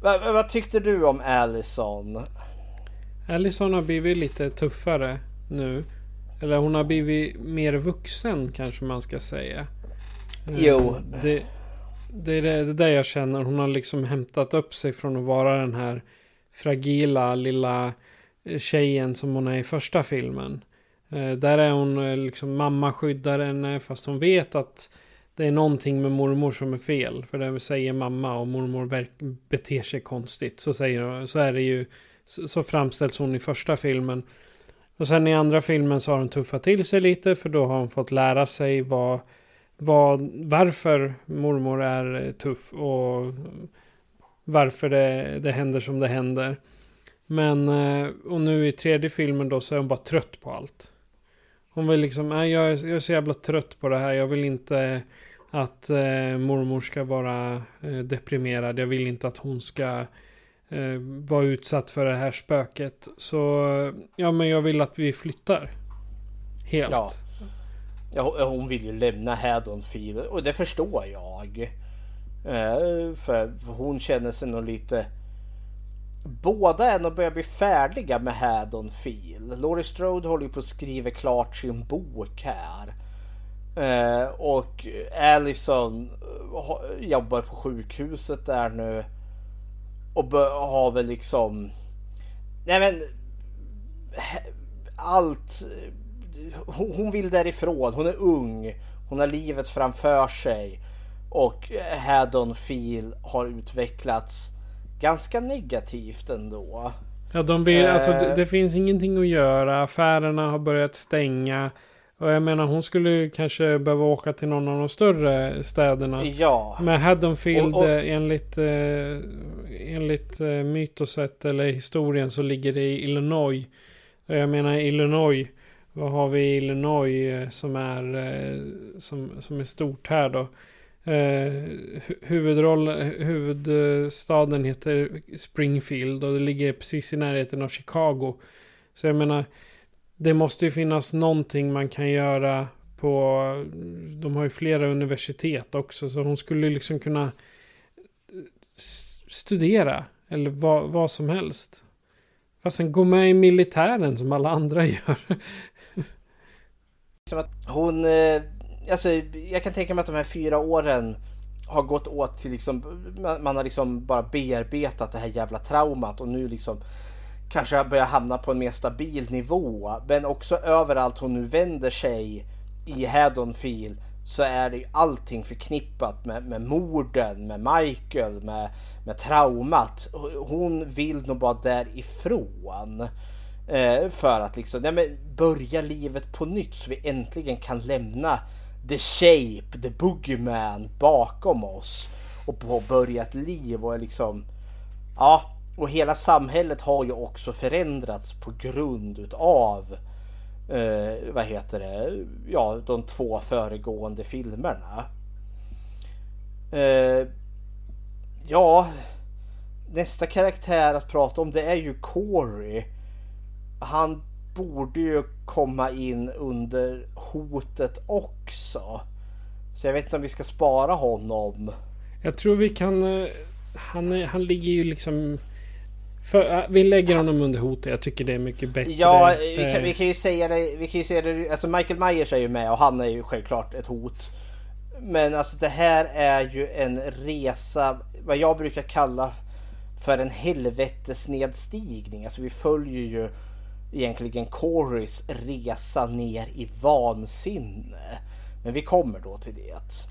vad, vad tyckte du om Allison? Allison har blivit lite tuffare nu. Eller hon har blivit mer vuxen kanske man ska säga. Jo. Det, det är det, det där jag känner. Hon har liksom hämtat upp sig från att vara den här fragila lilla eh, tjejen som hon är i första filmen. Eh, där är hon eh, liksom mamma skyddar henne fast hon vet att det är någonting med mormor som är fel. För det säger mamma och mormor beter sig konstigt. Så, säger, hon, så är det ju. Så framställs hon i första filmen. Och sen i andra filmen så har hon tuffat till sig lite. För då har hon fått lära sig vad, vad, varför mormor är tuff. Och varför det, det händer som det händer. Men eh, och nu i tredje filmen då så är hon bara trött på allt. Hon vill liksom, nej jag, jag är så jävla trött på det här. Jag vill inte att eh, mormor ska vara eh, deprimerad. Jag vill inte att hon ska eh, vara utsatt för det här spöket. Så ja, men jag vill att vi flyttar. Helt. Ja. ja hon vill ju lämna Haddonfield och det förstår jag. Eh, för hon känner sig nog lite Båda är nog börjar bli färdiga med Haddonfield. Laurie Strode håller ju på att skriva klart sin bok här. Eh, och Allison eh, jobbar på sjukhuset där nu. Och har väl liksom... Nej men... Allt... Hon vill därifrån. Hon är ung. Hon har livet framför sig. Och Haddonfield har utvecklats ganska negativt ändå. Ja, de vill, eh. alltså, det, det, finns ingenting att göra. Affärerna har börjat stänga. Och jag menar hon skulle kanske behöva åka till någon av de större städerna. Ja. Men Haddonfield och, och, eh, enligt, eh, enligt eh, mytoset eller historien så ligger det i Illinois. Och jag menar Illinois. Vad har vi i Illinois eh, som är, eh, som, som är stort här då? Eh, huvudroll, huvudstaden heter Springfield och det ligger precis i närheten av Chicago. Så jag menar, det måste ju finnas någonting man kan göra på, de har ju flera universitet också, så hon skulle liksom kunna eh, studera eller vad, vad som helst. Fast sen gå med i militären som alla andra gör. Att hon eh, alltså, jag kan tänka mig att de här fyra åren har gått åt till liksom, man har liksom bara bearbetat det här jävla traumat och nu liksom kanske börjar hamna på en mer stabil nivå. Men också överallt hon nu vänder sig i Haddonfield så är det ju allting förknippat med, med morden, med Michael, med, med traumat. Hon vill nog bara därifrån. Eh, för att liksom, nej men börja livet på nytt så vi äntligen kan lämna The Shape, The Boogeyman bakom oss och påbörjat liv och är liksom ja, och hela samhället har ju också förändrats på grund utav eh, vad heter det? Ja, de två föregående filmerna. Eh, ja, nästa karaktär att prata om det är ju Corey. Han borde ju komma in under hotet också. Så jag vet inte om vi ska spara honom. Jag tror vi kan... Eh, han, han ligger ju liksom... För, eh, vi lägger honom under hotet. Jag tycker det är mycket bättre. Ja, vi kan, eh. vi kan ju säga det. Vi kan ju säga det. Alltså Michael Myers är ju med och han är ju självklart ett hot. Men alltså det här är ju en resa. Vad jag brukar kalla för en helvetesnedstigning. Alltså vi följer ju egentligen Corys resa ner i vansinne. Men vi kommer då till det.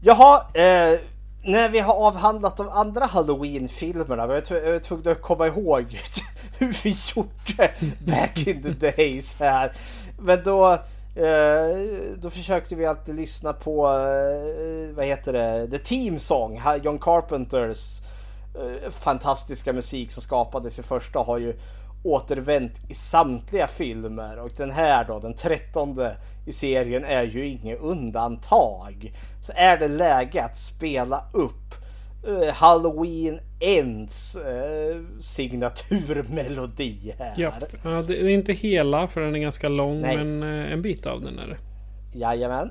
Jaha, eh, när vi har avhandlat de andra Halloween-filmerna, vi är tvungna att komma ihåg hur vi gjorde back in the days här. Men då, eh, då försökte vi alltid lyssna på, eh, vad heter det, The Team Song, John Carpenters eh, fantastiska musik som skapades i första har ju återvänt i samtliga filmer och den här då, den trettonde i serien är ju inget undantag. Så är det läge att spela upp uh, Halloween Ends uh, signaturmelodi här. Ja, ja, det är inte hela för den är ganska lång Nej. men uh, en bit av den är det. Jajamän.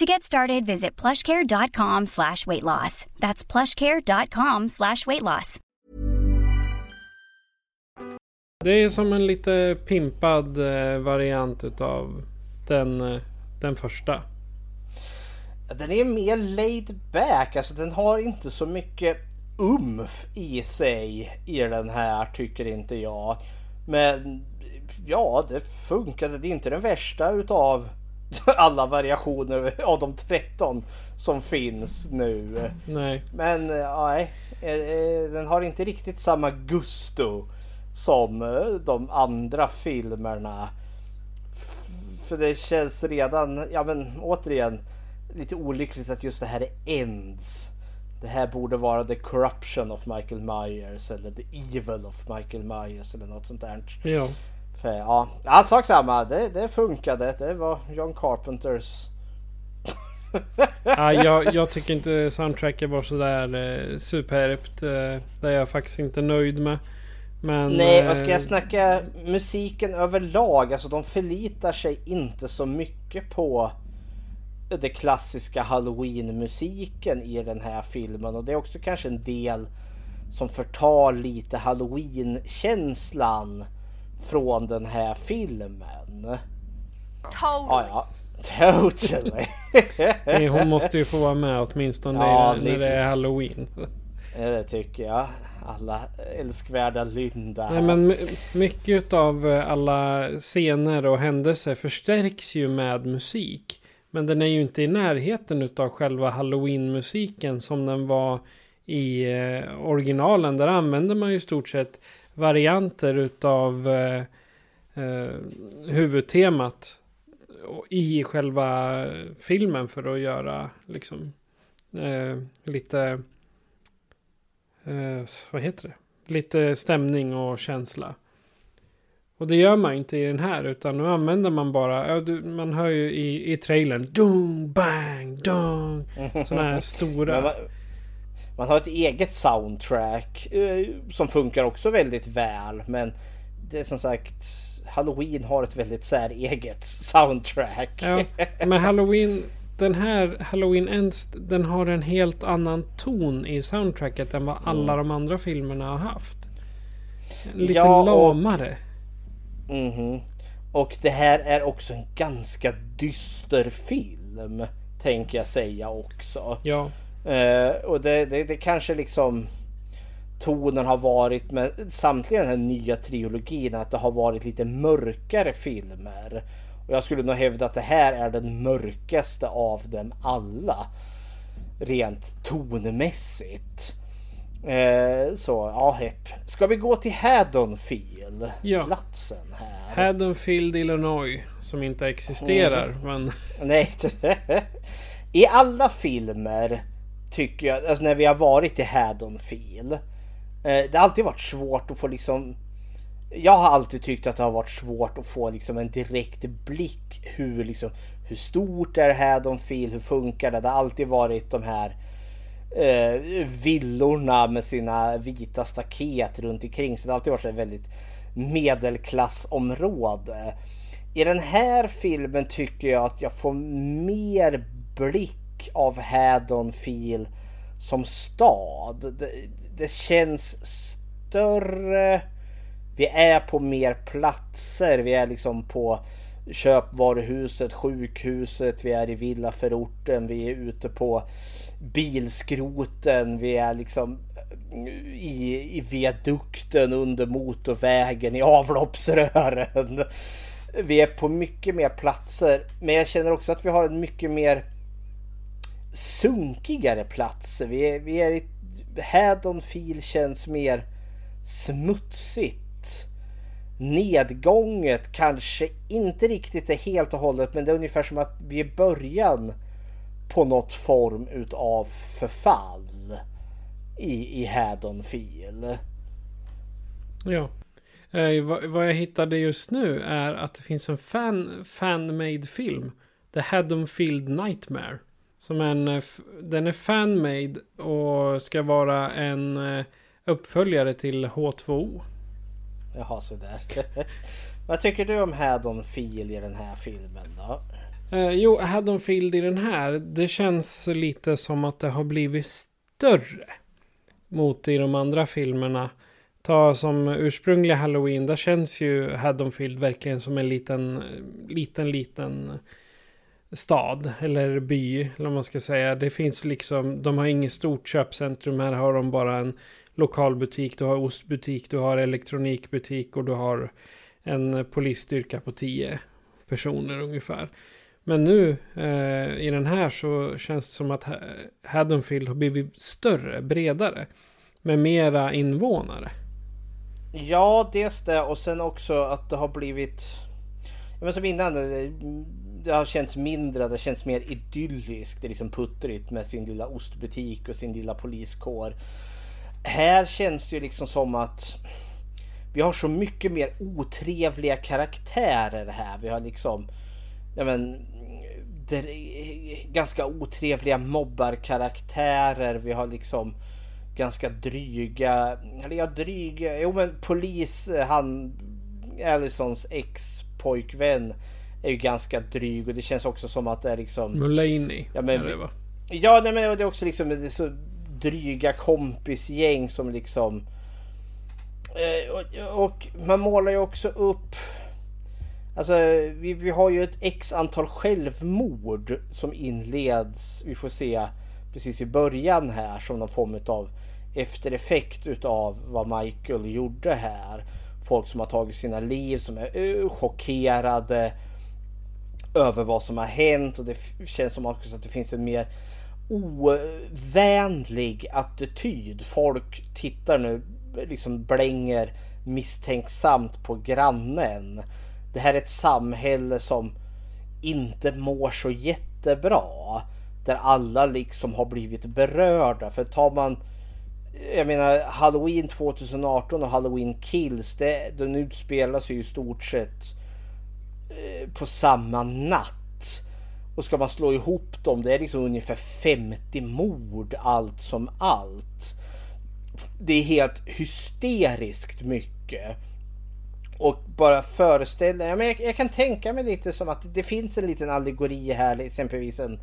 To get started, visit plushcare.com slash weight loss. That's plushcare.com slash weight loss. Det är som en lite pimpad eh, variant utav den, eh, den första. Den är mer laid back, alltså den har inte så mycket umf i sig i den här tycker inte jag. Men ja, det funkade. Det är inte den värsta utav alla variationer av de 13 som finns nu. Nej. Men nej, eh, eh, den har inte riktigt samma gusto som eh, de andra filmerna. För det känns redan, ja men återigen, lite olyckligt att just det här är Ends. Det här borde vara The Corruption of Michael Myers eller The Evil of Michael Myers eller något sånt där. Ja. För, ja, ja sak samma. Det, det funkade. Det var John Carpenters. ja, jag, jag, tycker inte soundtracket var sådär eh, superbt. Eh, det är jag faktiskt inte nöjd med. Men, Nej, och ska jag eh, snacka musiken överlag. Alltså de förlitar sig inte så mycket på det klassiska halloween-musiken i den här filmen. Och det är också kanske en del som förtar lite halloween-känslan från den här filmen. Totally. Ja, ja. Totally. Hon måste ju få vara med åtminstone ja, när det är halloween. Det tycker jag. Alla älskvärda Linda. Nej, men mycket av eh, alla scener och händelser förstärks ju med musik. Men den är ju inte i närheten av själva halloween-musiken som den var i eh, originalen. Där använder man ju i stort sett varianter utav eh, eh, huvudtemat i själva filmen för att göra liksom eh, lite eh, vad heter det? lite stämning och känsla. Och det gör man inte i den här utan nu använder man bara, man hör ju i, i trailern, dung, bang, dung. Sådana här stora. Man, har ett eget soundtrack eh, som funkar också väldigt väl. Men det är som sagt, Halloween har ett väldigt säreget soundtrack. Ja, men Halloween, den här Halloween Ends, den har en helt annan ton i soundtracket än vad alla mm. de andra filmerna har haft. Lite ja, lamare. Och Mm -hmm. Och det här är också en ganska dyster film. Tänker jag säga också. Ja. Uh, och det, det, det kanske liksom tonen har varit med samtliga den här nya trilogin att det har varit lite mörkare filmer. Och jag skulle nog hävda att det här är den mörkaste av dem alla. Rent tonmässigt. Eh, så ja, hepp. Ska vi gå till Haddonfield? Ja. Platsen här. Haddonfield, Illinois. Som inte existerar, mm. men... Nej. I alla filmer tycker jag, alltså när vi har varit i Haddonfield. Eh, det har alltid varit svårt att få liksom... Jag har alltid tyckt att det har varit svårt att få liksom en direkt blick hur liksom hur stort är Haddonfield, hur funkar det? Det har alltid varit de här eh, villorna med sina vita staket runt omkring. Så det har alltid varit ett väldigt medelklassområde. I den här filmen tycker jag att jag får mer blick av Haddonfield som stad. Det, det känns större. Vi är på mer platser. Vi är liksom på köpvaruhuset, sjukhuset, vi är i villaförorten, vi är ute på bilskroten, vi är liksom i, i viadukten under motorvägen, i avloppsrören. Vi är på mycket mer platser, men jag känner också att vi har en mycket mer sunkigare plats. Vi är, vi är i Haddonfield känns mer smutsigt nedgånget kanske inte riktigt är helt och hållet men det är ungefär som att vi är i början på något form utav förfall i, i Haddonfield. Ja. Eh, vad, vad, jag hittade just nu är att det finns en fan, fan-made film. The Haddonfield Nightmare. Som en, eh, den är fan-made och ska vara en eh, uppföljare till H2O. Jaha, så där. Vad tycker du om Haddonfield i den här filmen då? Eh, jo, Haddonfield i den här, det känns lite som att det har blivit större. Mot i de andra filmerna. Ta som ursprungliga Halloween, där känns ju Haddonfield verkligen som en liten, liten, liten stad eller by, eller vad man ska säga. Det finns liksom, de har inget stort köpcentrum, här har de bara en lokal butik. du har ostbutik, du har elektronikbutik och du har en polisstyrka på tio personer ungefär. Men nu eh, i den här så känns det som att Haddonfield har blivit större, bredare. Med mera invånare. Ja, dels det och sen också att det har blivit... Men som innan, det, har känts mindre, det känns mer idylliskt. Det är liksom puttrigt med sin lilla ostbutik och sin lilla poliskår här känns det ju liksom som att vi har så mycket mer otrevliga karaktärer här. Vi har liksom ja men, ganska otrevliga mobbarkaraktärer. Vi har liksom ganska dryga, eller ja dryga, jo men polis, eh, han Allisons ex-pojkvän är ju ganska dryg och det känns också som att det är liksom... Mulaney ja, men, det va? Ja, nej, men det är också liksom det är så dryga kompisgäng som liksom... Eh, och, och, man målar ju också upp... Alltså vi, vi har ju ett x antal självmord som inleds. Vi får se precis i början här som någon form av eftereffekt utav vad Michael gjorde här. Folk som har tagit sina liv som är chockerade över vad som har hänt och det känns som också att det finns en mer ovänlig attityd. Folk tittar nu, liksom blänger misstänksamt på grannen. Det här är ett samhälle som inte mår så jättebra. Där alla liksom har blivit berörda. För tar man jag menar Halloween 2018 och Halloween Kills. Det, den utspelar sig ju i stort sett Eh, på samma natt. Och ska man slå ihop dem, det är liksom ungefär 50 mord allt som allt. Det är helt hysteriskt mycket. Och bara föreställa, ja, men jag, jag kan tänka mig lite som att det finns en liten allegori här, exempelvis en,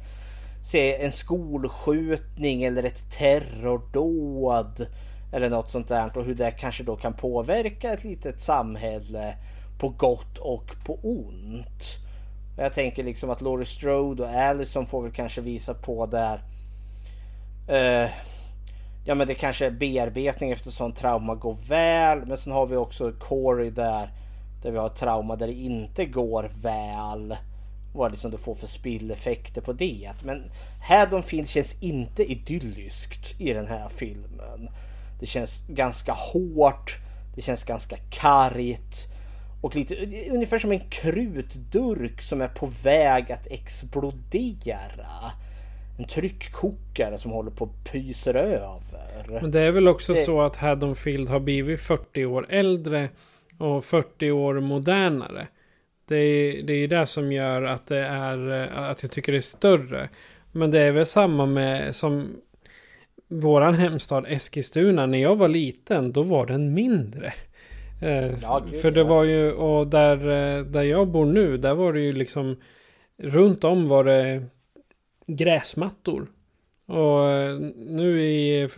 se, en skolskjutning eller ett terrordåd. Eller något sånt där och hur det kanske då kan påverka ett litet samhälle på gott och på ont. Jag tänker liksom att Laurie Strode och Allison får väl kanske visa på där. Uh, ja men det kanske är bearbetning efter sån trauma går väl. Men sen har vi också Corey där. Där vi har trauma där det inte går väl. Vad liksom du får för spilleffekter på det. Men Haddonfield känns inte idylliskt i den här filmen. Det känns ganska hårt. Det känns ganska kargt. Och lite ungefär som en krutdurk som är på väg att explodera. En tryckkokare som håller på att pyser över. Men det är väl också det... så att Haddonfield har blivit 40 år äldre och 40 år modernare. Det är, det är det som gör att det är att jag tycker det är större. Men det är väl samma med som våran hemstad Eskilstuna. När jag var liten då var den mindre. Eh, ja, gud, för det ja. var ju, och där, eh, där jag bor nu, där var det ju liksom runt om var det gräsmattor. Och eh, nu i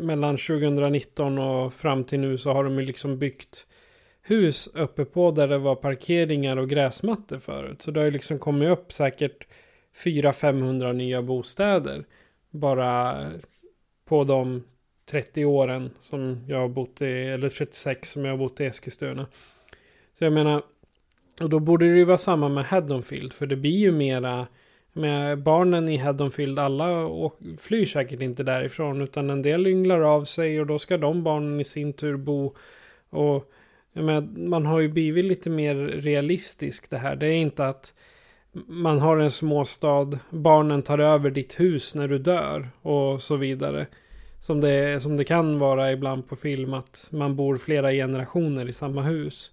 mellan 2019 och fram till nu så har de ju liksom byggt hus uppe på där det var parkeringar och gräsmattor förut. Så det har ju liksom kommit upp säkert 400-500 nya bostäder. Bara på de 30 åren som jag har bott i, eller 36 som jag har bott i Eskilstuna. Så jag menar, och då borde det ju vara samma med Haddonfield, för det blir ju mera med barnen i Haddonfield, alla och flyr säkert inte därifrån, utan en del ynglar av sig och då ska de barnen i sin tur bo. Och menar, man har ju blivit lite mer realistisk det här. Det är inte att man har en småstad, barnen tar över ditt hus när du dör och så vidare. Som det, som det kan vara ibland på film att man bor flera generationer i samma hus.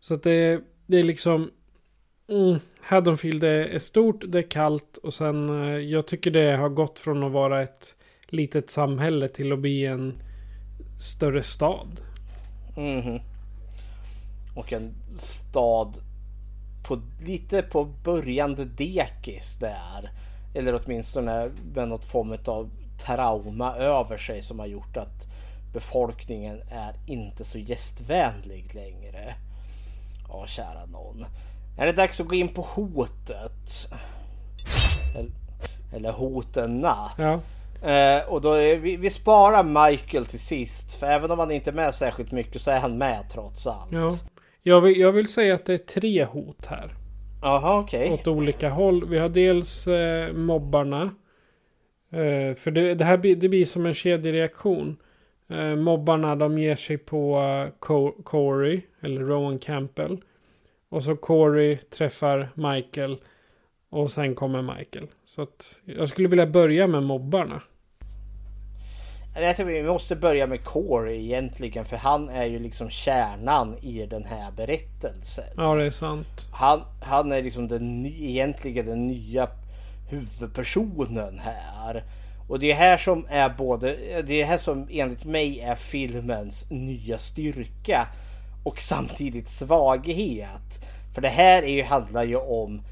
Så att det, det är liksom... Mm, Haddonfield är, stort, det är kallt och sen eh, jag tycker det har gått från att vara ett litet samhälle till att bli en större stad. Mm. Och en stad på lite på börjande dekis där. Eller åtminstone med något form av trauma över sig som har gjort att befolkningen är inte så gästvänlig längre. Ja, kära någon. Är det dags att gå in på hotet? Eller hotenna. Ja. Eh, och då är vi, vi sparar Michael till sist. För även om han inte är med särskilt mycket så är han med trots allt. Ja. Jag vill, jag vill säga att det är tre hot här. Okej. Okay. Åt olika håll. Vi har dels eh, mobbarna. Uh, för det, det här blir, det blir som en kedjereaktion. Uh, mobbarna de ger sig på uh, Corey, eller Rowan Campbell. Och så Corey träffar Michael. Och sen kommer Michael. Så att jag skulle vilja börja med mobbarna. Jag tror vi måste börja med Corey egentligen för han är ju liksom kärnan i den här berättelsen. Ja det är sant. Han, han är liksom den, egentligen den nya huvudpersonen här. Och det är här som är både, det är här som enligt mig är filmens nya styrka och samtidigt svaghet. För det här är ju, handlar ju om,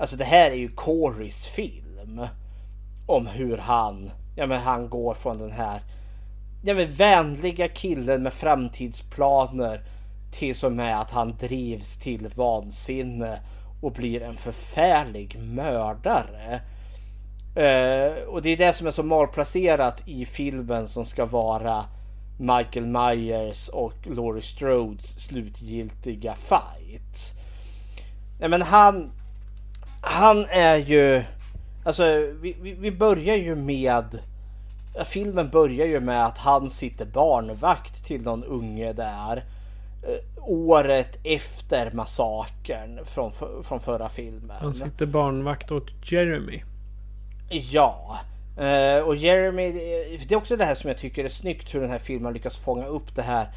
alltså det här är ju Corys film. Om hur han, ja men han går från den här, ja men vänliga killen med framtidsplaner till som är att han drivs till vansinne och blir en förfärlig mördare. Eh, och det är det som är så malplacerat i filmen som ska vara Michael Myers och Laurie Strodes slutgiltiga fight. Nej men han, han är ju, alltså vi, vi, vi börjar ju med, filmen börjar ju med att han sitter barnvakt till någon unge där Eh, året efter massakern från, från förra filmen. Han sitter barnvakt åt Jeremy. Ja, Uh, och Jeremy, det är också det här som jag tycker är snyggt hur den här filmen lyckas fånga upp det här.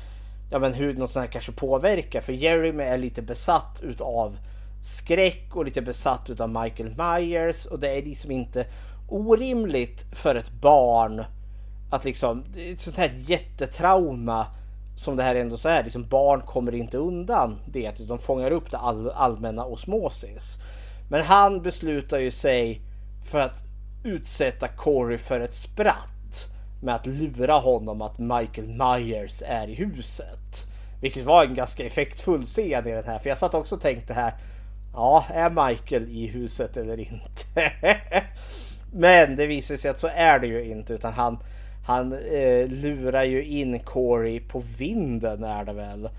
Ja men hur något sånt här kanske påverkar. För Jeremy är lite besatt utav skräck och lite besatt utav Michael Myers. Och det är liksom inte orimligt för ett barn att liksom, ett sånt här jättetrauma som det här ändå så är. Liksom barn kommer inte undan det. De fångar upp det all, allmänna osmosis. Men han beslutar ju sig för att utsätta Corey för ett spratt med att lura honom att Michael Myers är i huset. Vilket var en ganska effektfull scen i den här. För jag satt också och tänkte här. Ja, är Michael i huset eller inte? Men det visar sig att så är det ju inte utan han han eh, lurar ju in Corey på vinden är det väl.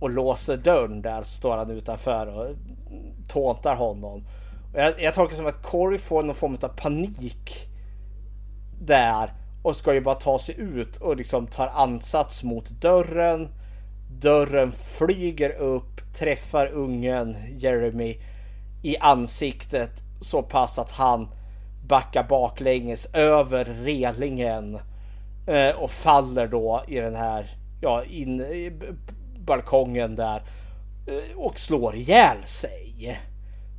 Och låser dörren där så står han utanför och tåntar honom. Och jag, jag tolkar som att Corey får någon form av panik. Där. Och ska ju bara ta sig ut och liksom tar ansats mot dörren. Dörren flyger upp, träffar ungen Jeremy i ansiktet så pass att han backar baklänges över relingen eh, Eh, och faller då i den här ja, in i balkongen där eh, och slår ihjäl sig.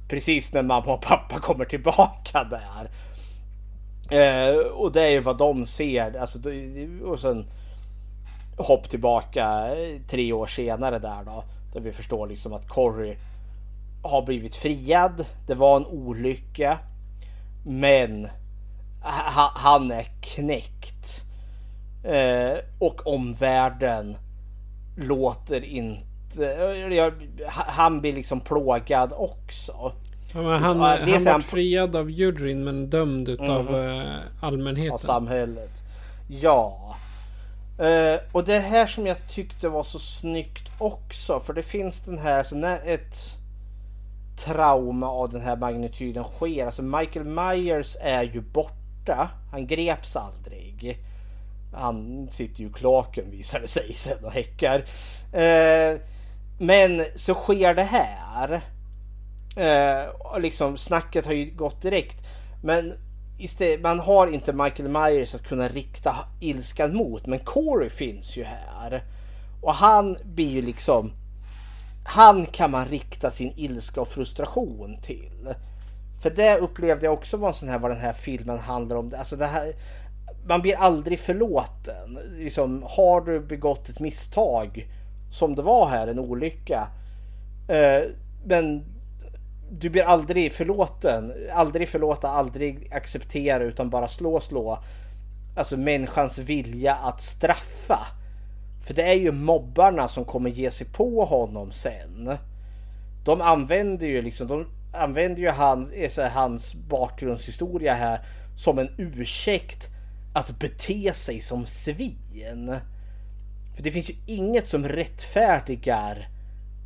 Precis när mamma och pappa kommer tillbaka där. Eh, och det är ju vad de ser. Alltså, och sen hopp tillbaka eh, tre år senare där då. Där vi förstår liksom att Corrie har blivit friad. Det var en olycka. Men han är knäckt. Eh, och omvärlden låter inte... Eh, han blir liksom plågad också. Ja, han ja, han var friad av juryn men dömd utav mm. allmänheten. Av samhället. Ja. Uh, och det här som jag tyckte var så snyggt också. För det finns den här, så när ett trauma av den här magnituden sker. Alltså Michael Myers är ju borta. Han greps aldrig. Han sitter ju i klaken visar det sig sen och häckar. Eh, men så sker det här. Uh, liksom snacket har ju gått direkt. Men istället, man har inte Michael Myers att kunna rikta ilskan mot. Men Corey finns ju här. Och han blir ju liksom han kan man rikta sin ilska och frustration till. För det upplevde jag också var en sån här vad den här filmen handlar om. Alltså det här, man blir aldrig förlåten. Liksom, har du begått ett misstag som det var här, en olycka. Eh, men du blir aldrig förlåten. Aldrig förlåta, aldrig acceptera utan bara slå, slå. Alltså människans vilja att straffa. För det är ju mobbarna som kommer ge sig på honom sen. De använder ju liksom, de använder ju hans, hans bakgrundshistoria här som en ursäkt att bete sig som svin. För det finns ju inget som rättfärdigar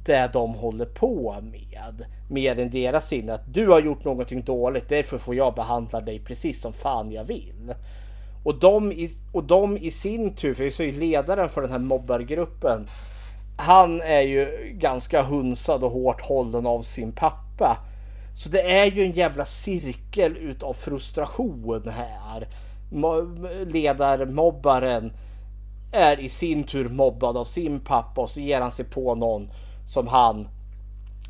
det de håller på med. Mer än deras sinne att du har gjort någonting dåligt, därför får jag behandla dig precis som fan jag vill. Och de, i, och de i sin tur, för så är ledaren för den här mobbargruppen. Han är ju ganska hunsad och hårt hållen av sin pappa. Så det är ju en jävla cirkel utav frustration här. Ledarmobbaren är i sin tur mobbad av sin pappa och så ger han sig på någon som han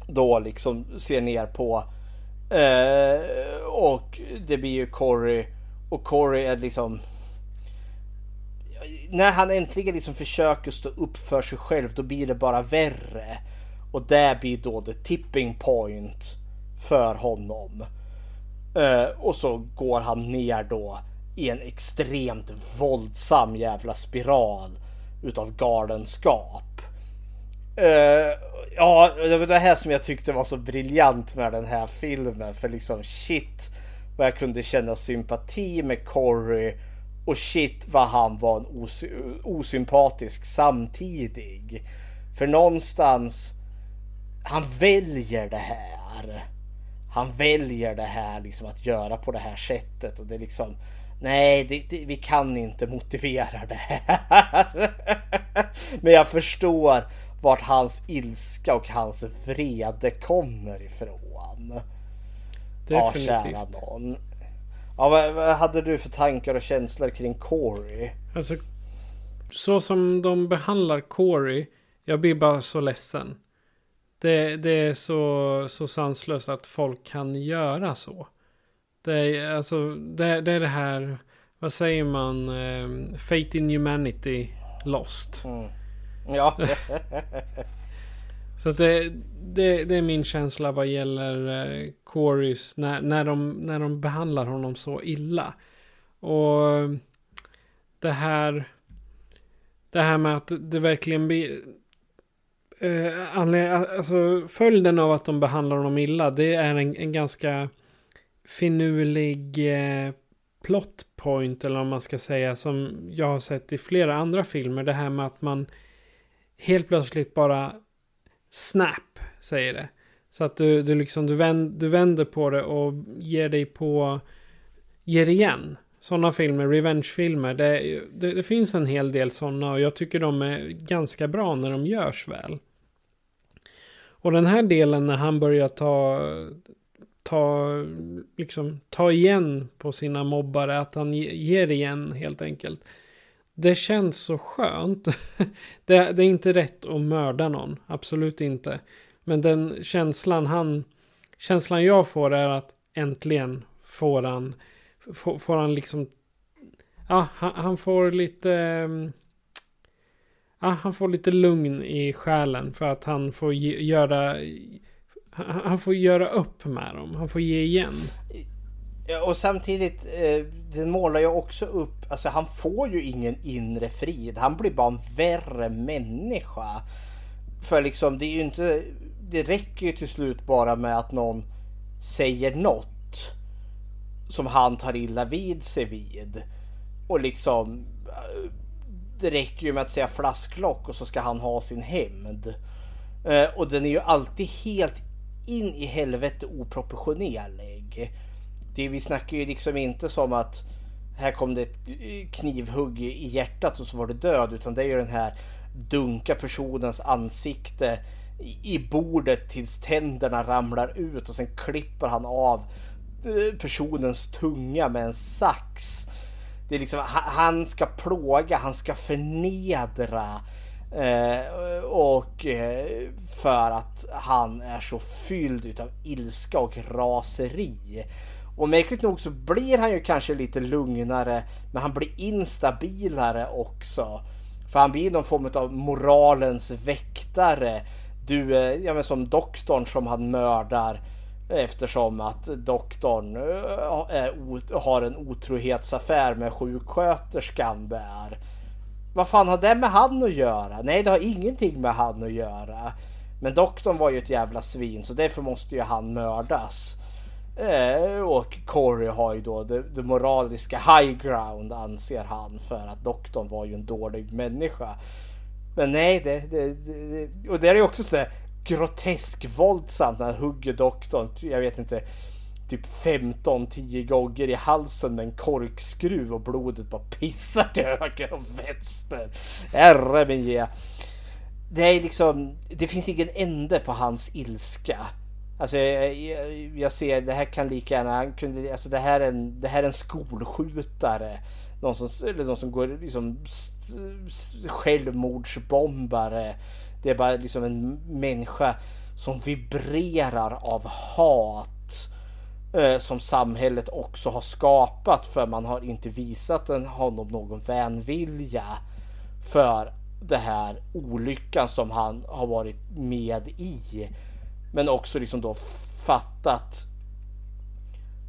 då liksom ser ner på. Eh, och det blir ju Corey och Corey är liksom... När han äntligen liksom försöker stå upp för sig själv då blir det bara värre. Och det blir då the tipping point för honom. Eh, och så går han ner då i en extremt våldsam jävla spiral utav galenskap. Uh, ja, det var det här som jag tyckte var så briljant med den här filmen. För liksom shit vad jag kunde känna sympati med Corey och shit vad han var en os osympatisk samtidig. För någonstans, han väljer det här. Han väljer det här liksom att göra på det här sättet och det är liksom Nej, det, det, vi kan inte motivera det här. Men jag förstår vart hans ilska och hans vrede kommer ifrån. Definitivt. Ja, någon. Ja, vad, vad hade du för tankar och känslor kring Corey? Alltså, så som de behandlar Corey, jag blir bara så ledsen. Det, det är så, så sanslöst att folk kan göra så. Det är, alltså, det, det är det här, vad säger man, um, Fate in Humanity Lost. Mm. Ja. så det, det, det, är min känsla vad gäller uh, Corys när, när, de, när de behandlar honom så illa. Och det här, det här med att det verkligen blir Uh, alltså, följden av att de behandlar honom illa, det är en, en ganska finurlig eh, plot point, eller om man ska säga, som jag har sett i flera andra filmer. Det här med att man helt plötsligt bara snap, säger det. Så att du, du liksom, du, vänd, du vänder på det och ger dig på, ger igen. Sådana filmer, revenge-filmer, det, det, det, finns en hel del sådana och jag tycker de är ganska bra när de görs väl. Och den här delen när han börjar ta, ta, liksom, ta igen på sina mobbare, att han ger igen helt enkelt. Det känns så skönt. det, det är inte rätt att mörda någon, absolut inte. Men den känslan han, känslan jag får är att äntligen får han, får, får han liksom, ja, han, han får lite, mm, ja, han får lite lugn i själen för att han får göra han får göra upp med dem. Han får ge igen. Ja, och samtidigt, eh, det målar ju också upp, alltså han får ju ingen inre frid. Han blir bara en värre människa. För liksom det är ju inte, det räcker ju till slut bara med att någon säger något som han tar illa vid sig vid. Och liksom eh, det räcker ju med att säga flasklock och så ska han ha sin hämnd. Eh, och den är ju alltid helt in i helvete oproportionerlig. Det, vi snackar ju liksom inte som att här kom det ett eh, knivhugg i hjärtat och så var det död. Utan det är ju den här dunka personens ansikte i bordet tills tänderna ramlar ut och sen klipper han av eh, personens tunga med en sax. Det är liksom, han ska plåga, han ska förnedra. Eh, och eh, för att han är så fylld utav ilska och raseri. Och märkligt nog så blir han ju kanske lite lugnare, men han blir instabilare också. För han blir någon form av moralens väktare. Du, eh, ja men som doktorn som han mördar Eftersom att doktorn eh, är, har en otrohetsaffär med sjuksköterskan där. Vad fan har det med han att göra? Nej, det har ingenting med han att göra. Men doktorn var ju ett jävla svin så därför måste ju han mördas. Eh, och Corey har ju då det, det, moraliska high ground anser han för att doktorn var ju en dålig människa. Men nej, det, det, det och det är ju också sådär grotesk våldsamt när han hugger doktorn. Jag vet inte. Typ 15-10 gånger i halsen med en korkskruv och blodet bara pissar till höger och vänster. Herre min ge. Det är liksom, det finns ingen ände på hans ilska. Alltså jag, jag, jag ser, det här kan lika gärna, han kunde, alltså det här är en, det här är en skolskjutare. Någon som, eller någon som går liksom självmordsbombare. Det är bara liksom en människa som vibrerar av hat. Eh, som samhället också har skapat för man har inte visat en, honom någon vänvilja. För det här olyckan som han har varit med i. Men också liksom då fattat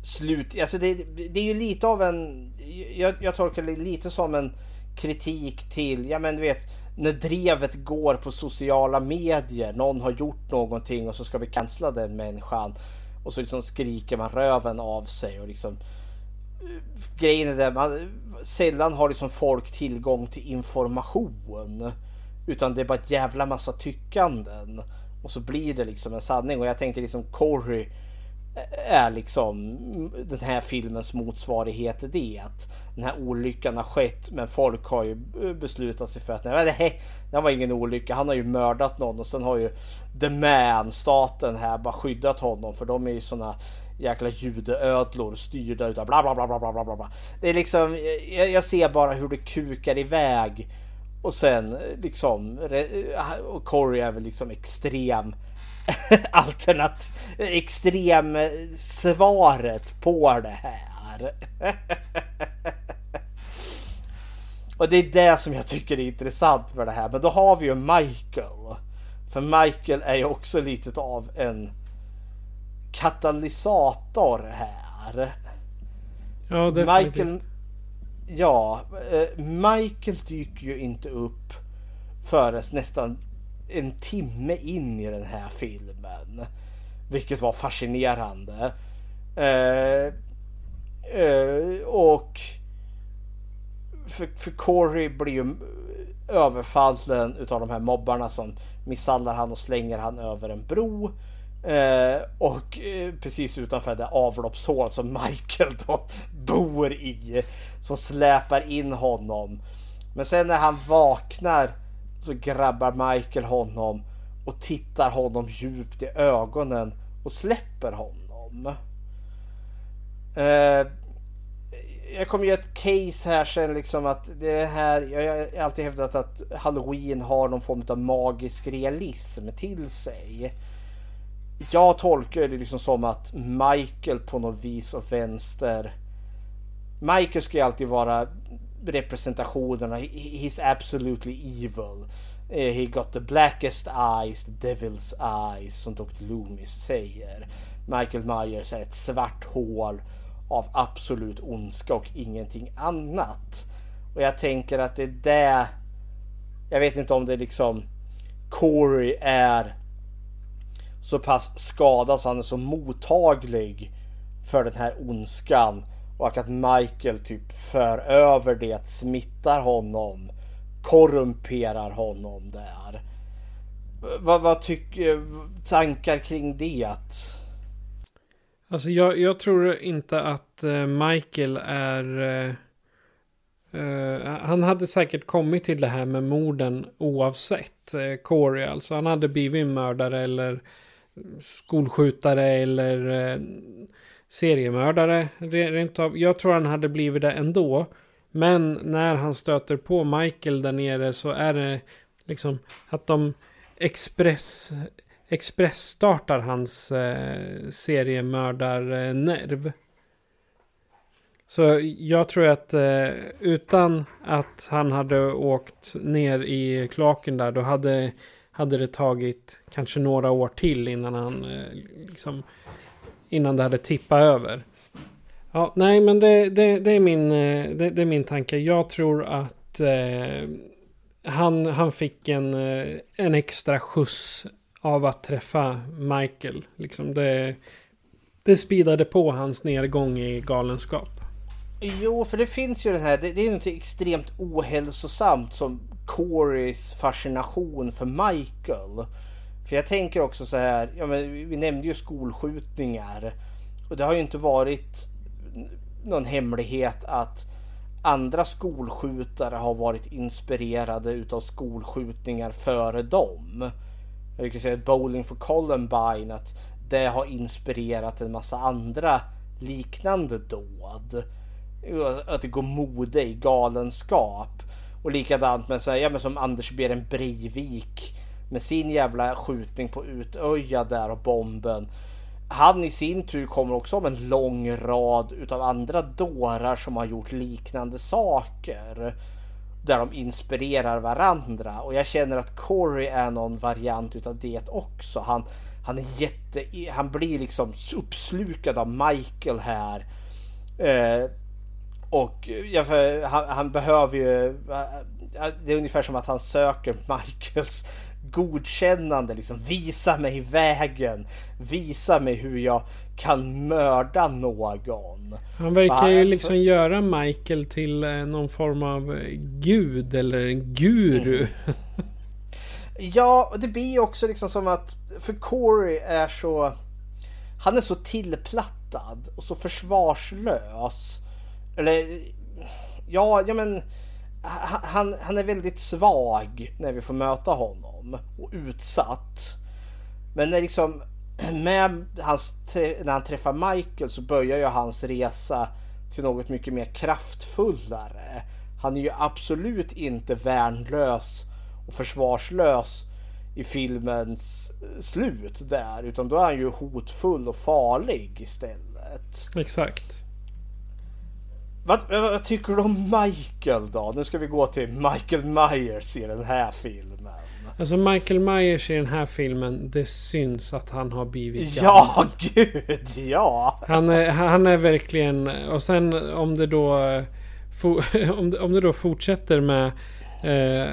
slut. Alltså det, det är ju lite av en. Jag, jag tolkar det lite som en kritik till, ja men du vet när drevet går på sociala medier. Någon har gjort någonting och så ska vi cancella den människan. Och så liksom skriker man röven av sig och liksom grejen är det man sällan har liksom folk tillgång till information. Utan det är bara ett jävla massa tyckanden. Och så blir det liksom en sanning. Och jag tänker liksom Corey är liksom den här filmens motsvarighet till det. Att den här olyckan har skett men folk har ju beslutat sig för att nej, det, det var ingen olycka. Han har ju mördat någon och sen har ju The Man, staten här, bara skyddat honom för de är ju sådana jäkla judeödlor styrda utav bla bla bla bla bla bla. Det är liksom, jag, jag ser bara hur det kukar iväg och sen liksom, och Corey är väl liksom extrem alternat extrem svaret på det här. Och det är det som jag tycker är intressant med det här. Men då har vi ju Michael. För Michael är ju också lite av en katalysator här. Ja, definitivt. Michael, ja, eh, Michael dyker ju inte upp förrän nästan en timme in i den här filmen. Vilket var fascinerande. Eh, eh, och för, för Corey blir ju överfallen utav de här mobbarna som misshandlar han och slänger han över en bro. Eh, och eh, precis utanför det avloppshål som Michael då bor i. som släpar in honom. Men sen när han vaknar så grabbar Michael honom och tittar honom djupt i ögonen och släpper honom. Eh, jag kommer ge ett case här sen liksom att det är här. Jag har alltid hävdat att Halloween har någon form av magisk realism till sig. Jag tolkar det liksom som att Michael på något vis och vänster. Michael ska ju alltid vara representationerna. He's absolutely evil. Eh, he got the blackest eyes, the devil's eyes som Dr. Loomis säger. Michael Myers är ett svart hål av absolut ondska och ingenting annat. Och jag tänker att det är det. Jag vet inte om det liksom Corey är så pass skadad så han är så mottaglig för den här ondskan och att Michael typ för över det, smittar honom, korrumperar honom där. Vad, vad tycker tankar kring det? Alltså jag, jag tror inte att eh, Michael är... Uh, han hade säkert kommit till det här med morden oavsett uh, Corey. Alltså han hade blivit mördare eller skolskjutare eller seriemördare. Rent av. Jag tror han hade blivit det ändå. Men när han stöter på Michael där nere så är det liksom att de express expressstartar hans eh, seriemördarnerv. Så jag tror att eh, utan att han hade åkt ner i klaken där då hade, hade det tagit kanske några år till innan han eh, liksom innan det hade tippat över. Ja, nej, men det, det, det är, min, eh, det, det, är min tanke. Jag tror att eh, han, han fick en, eh, en extra skjuts av att träffa Michael. Liksom det, det speedade på hans nedgång i galenskap. Jo, för det finns ju den här, det, det är något extremt ohälsosamt som Corys fascination för Michael. För jag tänker också så här, ja men vi nämnde ju skolskjutningar. Och det har ju inte varit någon hemlighet att andra skolskjutare har varit inspirerade utav skolskjutningar före dem. Jag kan säga Bowling for Columbine att det har inspirerat en massa andra liknande dåd. Att det går mode i galenskap. Och likadant med, så här, ja, men som Anders Beren Breivik med sin jävla skjutning på Utöja där och bomben. Han i sin tur kommer också om en lång rad utav andra dårar som har gjort liknande saker. Där de inspirerar varandra och jag känner att Corey är någon variant utav det också. Han, han är jätte, han blir liksom uppslukad av Michael här. Eh, och ja, han, han, behöver ju, eh, det är ungefär som att han söker Michaels godkännande. Liksom, visa mig vägen. Visa mig hur jag kan mörda någon. Han verkar ju liksom göra Michael till eh, någon form av eh, gud eller en guru. Mm. Ja, det blir också liksom som att för Corey är så han är så tillplattad och så försvarslös. Eller ja, ja men han, han är väldigt svag när vi får möta honom och utsatt. Men när liksom med hans, när han träffar Michael så börjar ju hans resa till något mycket mer kraftfullare. Han är ju absolut inte värnlös och försvarslös i filmens eh, slut där utan då är han ju hotfull och farlig istället. Exakt. Vad, vad, tycker du om Michael då? Nu ska vi gå till Michael Myers i den här filmen. Alltså Michael Myers i den här filmen, det syns att han har blivit gammal. Ja, gud ja! Han är, han är verkligen... Och sen om det då... Om det, om det då fortsätter med... Eh,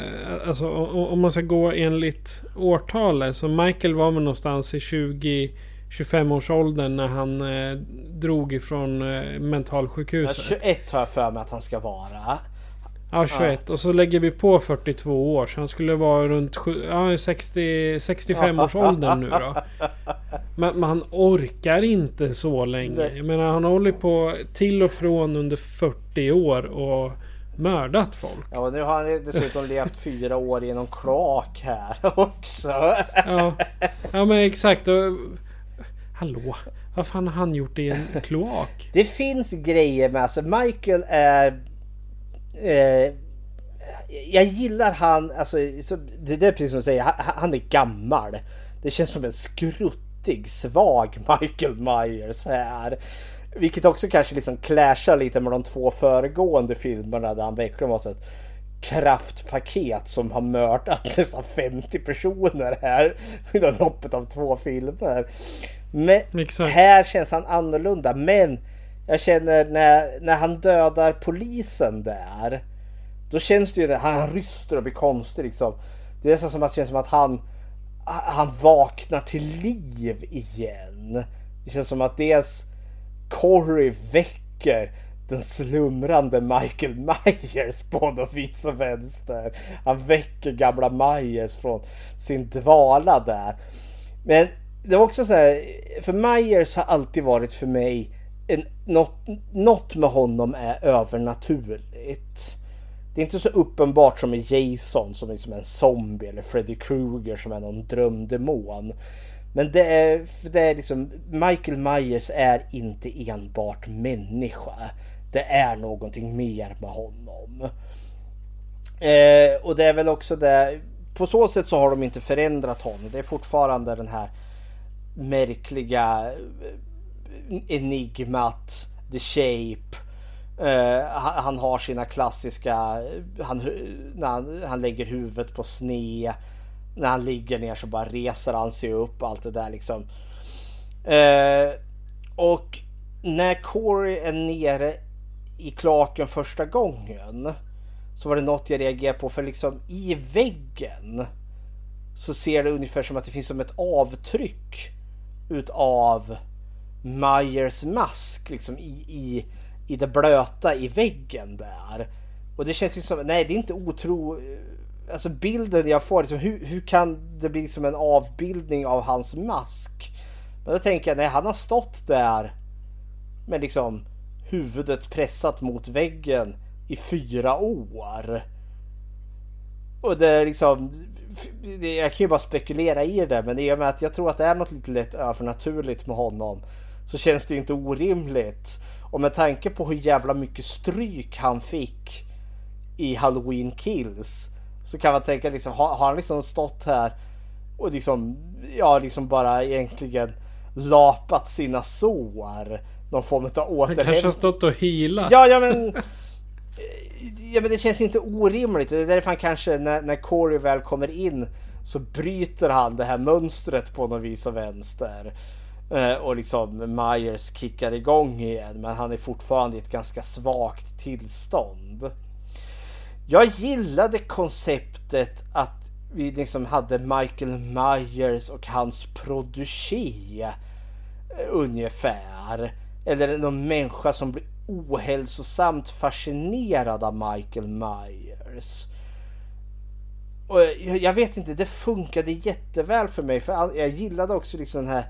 alltså om man ska gå enligt årtalet. Så Michael var väl någonstans i 20... 25-årsåldern när han eh, drog ifrån eh, mentalsjukhuset. Ja, 21 har jag för mig att han ska vara. Ja, 21. Ja. Och så lägger vi på 42 år. Så han skulle vara runt ja, 60, 65 års åldern nu då. Men, men, han orkar inte så länge. Jag menar han har hållit på till och från under 40 år och mördat folk. Ja, och nu har han dessutom levt fyra år i någon kloak här också. Ja, ja men exakt. Hallå, vad fan har han gjort i en kloak? Det finns grejer med, alltså Michael är eh, jag gillar han, alltså, så, det är precis som du säger, han, han, är gammal. Det känns som en skruttig, svag Michael Myers här. Vilket också kanske liksom clashar lite med de två föregående filmerna där han verkligen var så ett kraftpaket som har mördat nästan 50 personer här inom loppet av två filmer. Men Exakt. här känns han annorlunda. Men jag känner när, när han dödar polisen där. Då känns det ju, han ryster och blir konstig liksom. Det är nästan som att det känns som att han, han vaknar till liv igen. Det känns som att dels Corey väcker den slumrande Michael Myers på något vis och vänster. Han väcker gamla Myers från sin dvala där. Men det var också så här, för Myers har alltid varit för mig en, något, något med honom är övernaturligt. Det är inte så uppenbart som i Jason som är som en zombie eller Freddy Krueger som är någon drömdemon. Men det är, det är liksom, Michael Myers är inte enbart människa. Det är någonting mer med honom. Eh, och det är väl också det, på så sätt så har de inte förändrat honom. Det är fortfarande den här märkliga eh, enigmat, the shape. Uh, han, har sina klassiska, han, när han, han lägger huvudet på sne. När han ligger ner så bara reser han sig upp och allt det där liksom. Uh, och när Corey är nere i klaken första gången så var det något jag reagerade på för liksom i väggen så ser det ungefär som att det finns som ett avtryck utav Myers mask liksom i, i, i det blöta i väggen där. Och det känns ju som, nej det är inte otro... Alltså bilden jag får, liksom, hur, hur kan det bli som en avbildning av hans mask? Men då tänker jag, nej han har stått där med liksom huvudet pressat mot väggen i fyra år. Och det är liksom, jag kan ju bara spekulera i det men i och med att jag tror att det är något lite lätt övernaturligt med honom så känns det inte orimligt. Och med tanke på hur jävla mycket stryk han fick i Halloween Kills så kan man tänka liksom, har, har han liksom stått här och liksom, ja liksom bara egentligen lapat sina sår. Någon form av återhämtning. Han kanske har stått och healat. Ja, ja men. Ja men det känns inte orimligt. Det är därför han kanske när, när Corey väl kommer in så bryter han det här mönstret på något vis och vänster. Eh, och liksom Myers kickar igång igen men han är fortfarande i ett ganska svagt tillstånd. Jag gillade konceptet att vi liksom hade Michael Myers och hans producé eh, ungefär. Eller någon människa som blir ohälsosamt fascinerad av Michael Myers. Och jag vet inte, det funkade jätteväl för mig för jag gillade också liksom den här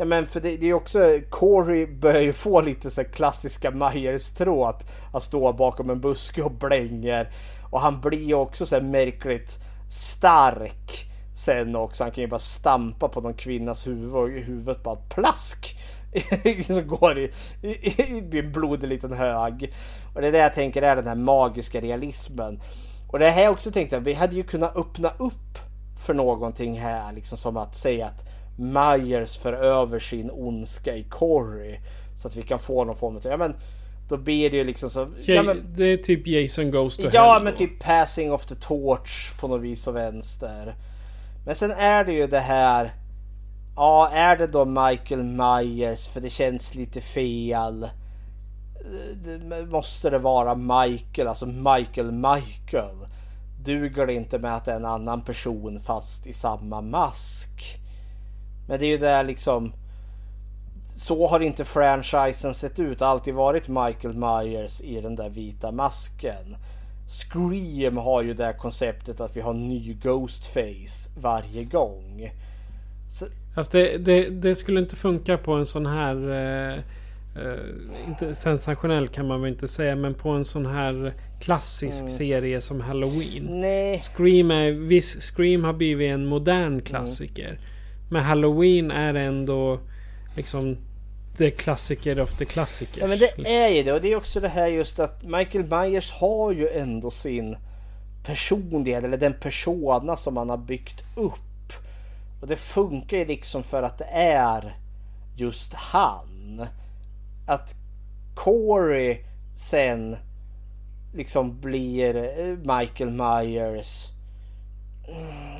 Ja men för det, det är också, Corey börjar ju få lite så klassiska Myers-tråp. Att stå bakom en buske och blänger. Och han blir ju också så här stark sen också. Han kan ju bara stampa på någon kvinnas huvud och huvudet bara plask. som går i, i, en blodig liten hög. Och det är det jag tänker är den här magiska realismen. Och det här jag också tänkte att vi hade ju kunnat öppna upp för någonting här. Liksom som att säga att Myers för över sin ondska i Corey. Så att vi kan få någon form av... Ja men då blir det ju liksom så... ja, men, det är typ Jason Goes to Ja hell men typ passing of the torch på något vis och vänster. Men sen är det ju det här. Ja, är det då Michael Myers? För det känns lite fel. Eh, det, måste det vara Michael, alltså Michael Michael? Duger det inte med att det är en annan person fast i samma mask? Men det är ju där liksom. Så har inte franchisen sett ut. Det har alltid varit Michael Myers i den där vita masken. Scream har ju det konceptet att vi har ny Ghostface varje gång. Så... Alltså det, det, det, skulle inte funka på en sån här... Eh, eh, inte sensationell kan man väl inte säga. Men på en sån här klassisk mm. serie som Halloween. Nej. Scream, är, viss, Scream har blivit en modern klassiker. Mm. Men Halloween är ändå liksom the klassiker of the klassiker. Ja men det är ju det och det är också det här just att Michael Myers har ju ändå sin personlighet eller den persona som han har byggt upp. Och det funkar ju liksom för att det är just han. Att Corey sen liksom blir eh, Michael Myers mm,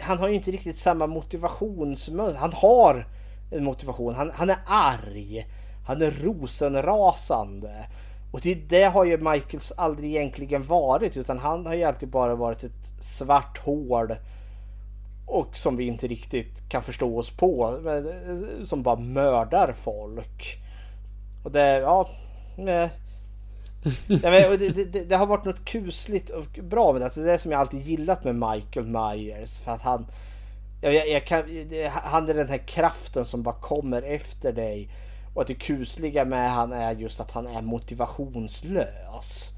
han har ju inte riktigt samma motivationsmönster. Han har en motivation. Han, han är arg. Han är rosenrasande. Och det, det har ju Michaels aldrig egentligen varit utan han har ju alltid bara varit ett svart hål. Och som vi inte riktigt kan förstå oss på. Som bara mördar folk. Och det, ja. ja, men, det, det, det, har varit något kusligt och bra med det. Alltså, det är det som jag alltid gillat med Michael Myers. För att han, jag, jag kan, han är den här kraften som bara kommer efter dig. Och att det kusliga med han är just att han är motivationslös.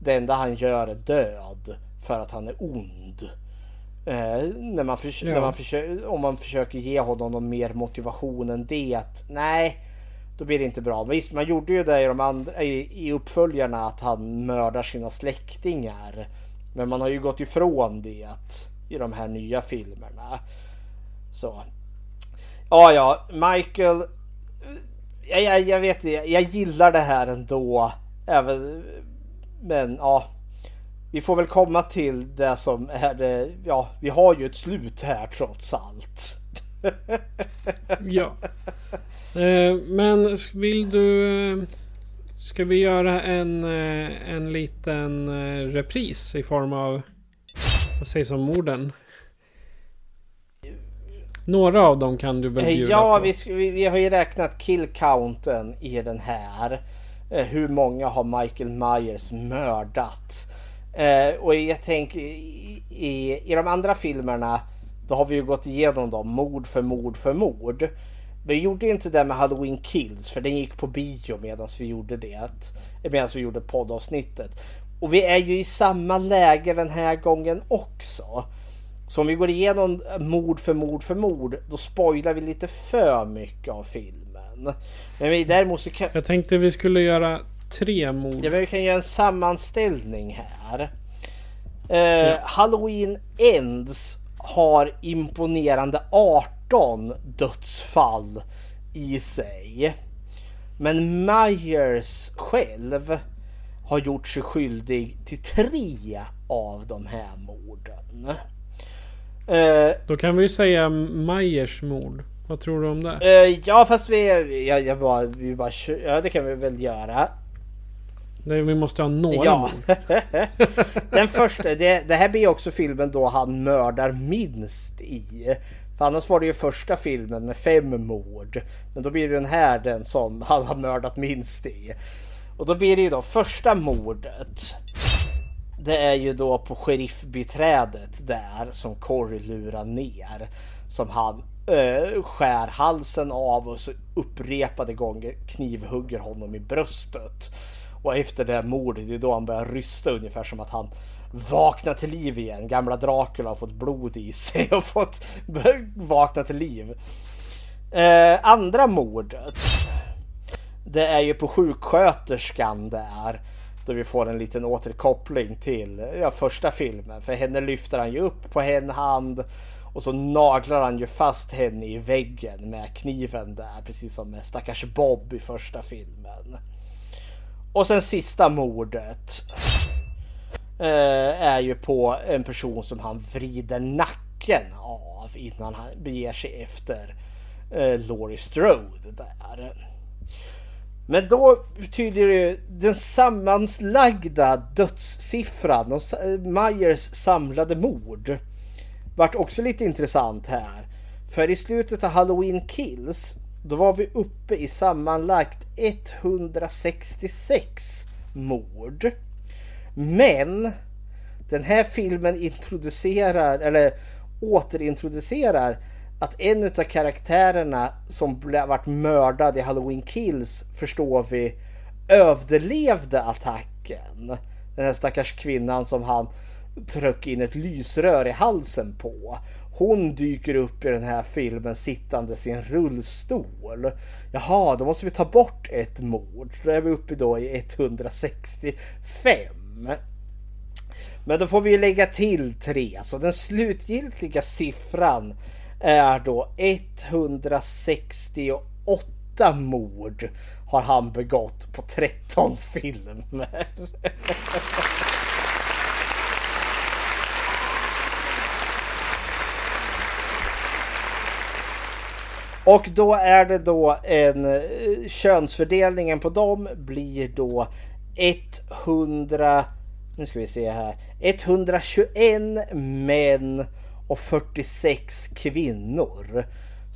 Det enda han gör är död för att han är ond. Eh, när man ja. när man om man försöker ge honom mer motivation än det. Att, nej, då blir det inte bra. Men visst, man gjorde ju det i, de andra, i, i uppföljarna att han mördar sina släktingar. Men man har ju gått ifrån det i de här nya filmerna. Så. Ja, ja, Michael. Jag, jag, jag vet inte, jag gillar det här ändå. Även, men ja. Vi får väl komma till det som är det. Ja, vi har ju ett slut här trots allt. ja. Eh, men vill du... Eh, ska vi göra en, eh, en liten repris i form av... Vad sägs om morden? Några av dem kan du väl bjuda Ja, på? Vi, vi har ju räknat kill-counten i den här. Hur många har Michael Myers mördat? Eh, och jag tänker i, i, i de andra filmerna då har vi ju gått igenom dem mord för mord för mord. Vi gjorde inte det med Halloween Kills för den gick på bio medan vi gjorde det. Medan vi gjorde poddavsnittet. Och vi är ju i samma läge den här gången också. Så om vi går igenom mord för mord för mord då spoilar vi lite för mycket av filmen. Men vi däremot så kan... Jag tänkte vi skulle göra tre mord. Ja vi kan göra en sammanställning här. Uh, ja. Halloween Ends har imponerande 18 dödsfall i sig. Men Myers själv har gjort sig skyldig till tre av de här morden. Uh, Då kan vi säga Myers mord. Vad tror du om det? Uh, ja fast vi, jag, jag bara, vi bara, ja det kan vi väl göra. Nej, vi måste ha några ja. Den första, det, det, här blir också filmen då han mördar minst i. För annars var det ju första filmen med fem mord. Men då blir det den här den som han har mördat minst i. Och då blir det ju då första mordet. Det är ju då på sheriffbiträdet där som Corey lurar ner. som han eh, skär halsen av och så upprepade gånger knivhugger honom i bröstet. Och efter det mordet, det är då han börjar rysta ungefär som att han vaknar till liv igen. Gamla Dracula har fått blod i sig och fått vakna till liv. Eh, andra mordet. Det är ju på sjuksköterskan där. Då vi får en liten återkoppling till ja, första filmen. För henne lyfter han ju upp på en hand. Och så naglar han ju fast henne i väggen med kniven där. Precis som med stackars Bob i första filmen. Och sen sista mordet. Eh, är ju på en person som han vrider nacken av innan han beger sig efter eh, Laurie Strode där. Men då betyder det den sammanslagda dödssiffran, och Myers samlade mord, vart också lite intressant här. För i slutet av Halloween Kills, då var vi uppe i sammanlagt 166 mord. Men den här filmen introducerar, eller återintroducerar att en av karaktärerna som varit mördad i Halloween Kills förstår vi överlevde attacken. Den här stackars kvinnan som han tryckte in ett lysrör i halsen på. Hon dyker upp i den här filmen sittandes i en rullstol. Jaha, då måste vi ta bort ett mord. Då är vi uppe då i 165. Men då får vi lägga till tre. Så den slutgiltiga siffran är då 168 mord har han begått på 13 filmer. Och då är det då en eh, könsfördelningen på dem blir då 100 nu ska vi se här 121 män och 46 kvinnor.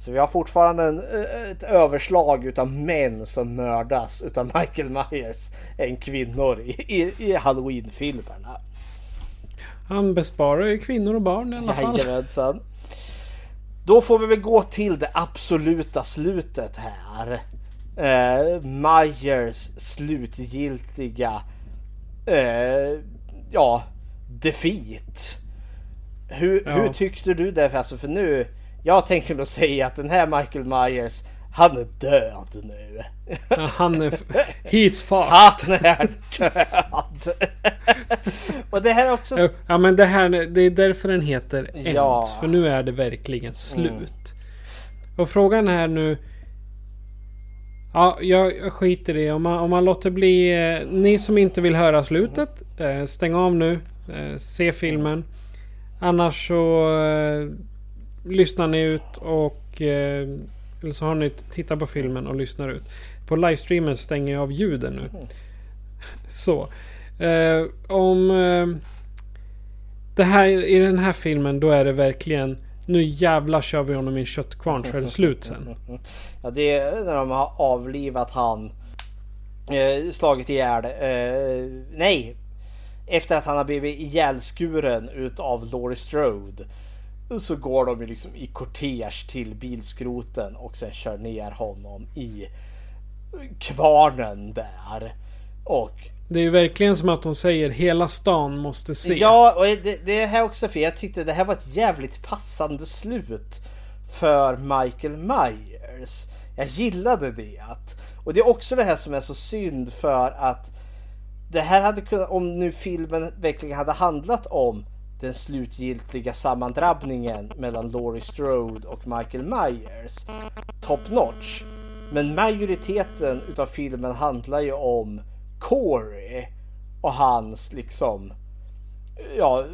Så vi har fortfarande en, eh, ett överslag utav män som mördas utav Michael Myers än kvinnor i, i, i Halloween-filmerna. Han besparar ju kvinnor och barn i alla fall. Jajamensan. Då får vi väl gå till det absoluta slutet här. Eh, Myers slutgiltiga eh, ja, defeat. Hur, ja. hur tyckte du det? Alltså för nu, jag tänker nog säga att den här Michael Myers, han är död nu. Ja, han är... He's fucked. Han är död. och det här är också... Ja men det här, det är därför den heter Ends. Ja. För nu är det verkligen slut. Mm. Och frågan är nu... Ja, jag, skiter i om man, om man låter bli... Eh, ni som inte vill höra slutet, eh, stäng av nu. Eh, se filmen. Annars så eh, lyssnar ni ut och... Eller så har ni tittat på filmen och lyssnar ut. På livestreamen stänger jag av ljuden nu. Mm. Så. Eh, om... Eh, det här, I den här filmen då är det verkligen... Nu jävlar kör vi honom i en köttkvarn så är det slut sen. Ja det är när de har avlivat han. Eh, slagit ihjäl. Eh, nej, efter att han har blivit ihjälskuren utav Laurie Strode så går de ju liksom i kortege till bilskroten och sen kör ner honom i kvarnen där. Och det är ju verkligen som att de säger hela stan måste se. Ja, och det, det här också för jag tyckte det här var ett jävligt passande slut för Michael Myers. Jag gillade det. Och det är också det här som är så synd för att det här hade kunnat, om nu filmen verkligen hade handlat om den slutgiltiga sammandrabbningen mellan Laurie Strode och Michael Myers. Top notch. Men majoriteten utav filmen handlar ju om Corey och hans liksom ja,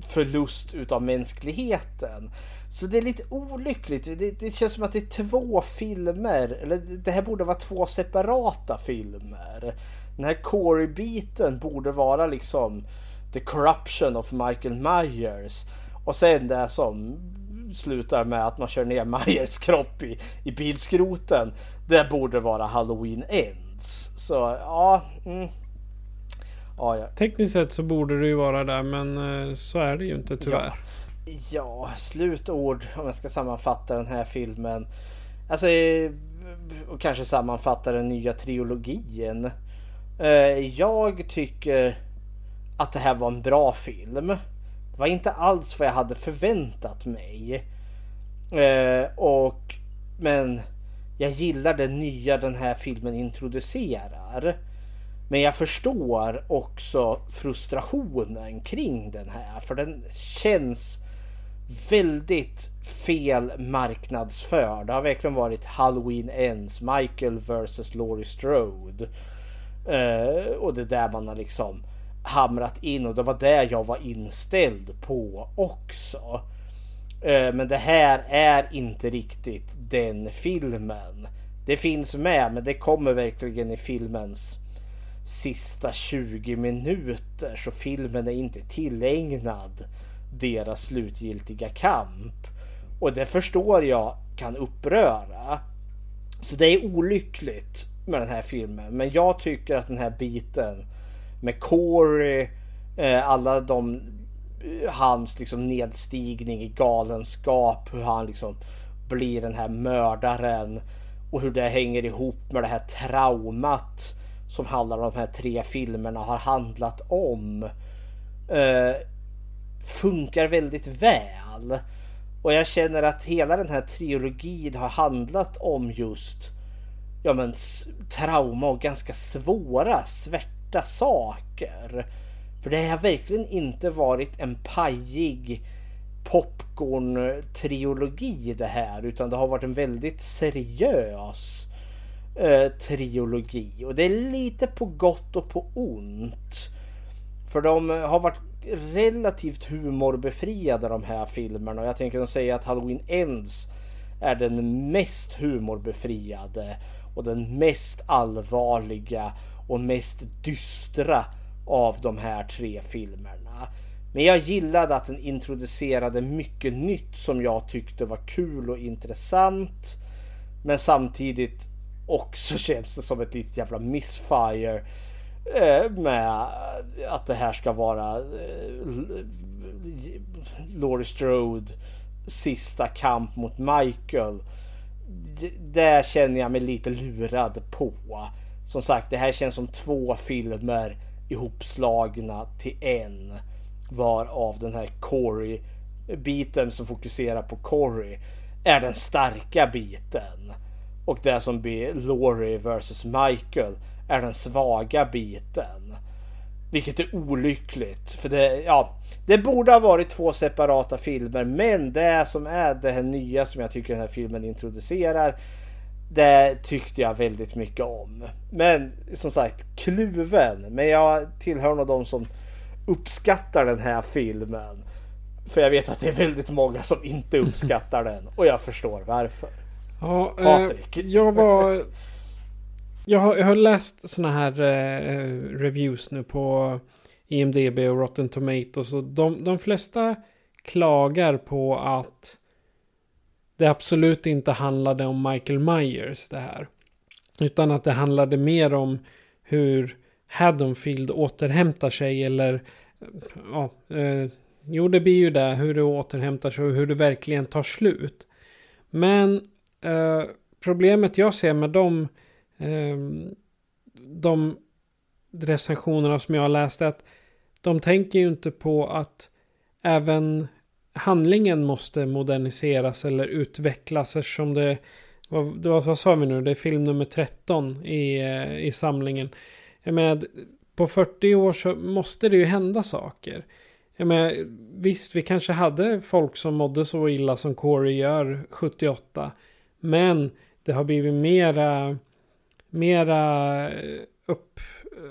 förlust utav mänskligheten. Så det är lite olyckligt. Det, det, känns som att det är två filmer. Eller det här borde vara två separata filmer den här Corey-biten borde vara liksom the corruption of Michael Myers. Och sen det som slutar med att man kör ner Myers kropp i, i bilskroten. Det borde vara Halloween Ends. Så ja. Mm. ja, ja. Tekniskt sett så borde det ju vara där men eh, så är det ju inte tyvärr. Ja. Ja, slutord om jag ska sammanfatta den här filmen. Alltså, eh, och kanske sammanfatta den nya trilogin. Eh, jag tycker att det här var en bra film. Det var inte alls vad jag hade förväntat mig. Eh, och men jag gillar det nya den här filmen introducerar. Men jag förstår också frustrationen kring den här. För den känns väldigt fel marknadsförd. Det har verkligen varit Halloween Ends, Michael vs Laurie Strode. Eh, och det där man har liksom hamrat in och det var det jag var inställd på också. Eh, men det här är inte riktigt den filmen. Det finns med men det kommer verkligen i filmens sista 20 minuter så filmen är inte tillägnad deras slutgiltiga kamp. Och det förstår jag kan uppröra. Så det är olyckligt med den här filmen. Men jag tycker att den här biten med Corey, eh, alla de eh, hans liksom nedstigning i galenskap, hur han liksom blir den här mördaren och hur det hänger ihop med det här traumat som alla de här tre filmerna har handlat om. Eh, funkar väldigt väl. Och jag känner att hela den här trilogin har handlat om just ja, men, trauma och ganska svåra, svärta saker. För det har verkligen inte varit en pajig popcorn-trilogi det här utan det har varit en väldigt seriös eh, trilogi. Och det är lite på gott och på ont. För de har varit relativt humorbefriade de här filmerna. Och jag tänker säga att Halloween Ends är den mest humorbefriade och den mest allvarliga och mest dystra av de här tre filmerna. Men jag gillade att den introducerade mycket nytt som jag tyckte var kul och intressant. Men samtidigt också känns det som ett litet jävla missfire eh, med att det här ska vara eh, Laurie Strode sista kamp mot Michael. Det känner jag mig lite lurad på. Som sagt, det här känns som två filmer ihopslagna till en. Varav den här Corey biten som fokuserar på Corey är den starka biten. Och det som blir Laurie versus Michael är den svaga biten. Vilket är olyckligt. För det, ja, det borde ha varit två separata filmer. Men det som är det här nya som jag tycker den här filmen introducerar. Det tyckte jag väldigt mycket om. Men som sagt kluven. Men jag tillhör nog de som uppskattar den här filmen. För jag vet att det är väldigt många som inte uppskattar den. Och jag förstår varför. Ja, Patrik. Eh, jag var jag har, jag har läst sådana här eh, reviews nu på IMDB och Rotten Tomatoes. Och de, de flesta klagar på att det absolut inte handlade om Michael Myers det här. Utan att det handlade mer om hur Haddonfield återhämtar sig eller ja, eh, jo det blir ju det, hur det återhämtar sig och hur det verkligen tar slut. Men eh, problemet jag ser med de, eh, de recensionerna som jag har läst att de tänker ju inte på att även handlingen måste moderniseras eller utvecklas eftersom det vad, vad, vad sa vi nu? Det är film nummer 13 i, eh, i samlingen. Jag menar, på 40 år så måste det ju hända saker. Jag menar, visst, vi kanske hade folk som mådde så illa som Corey gör 78. Men det har blivit mera mera eh, upp,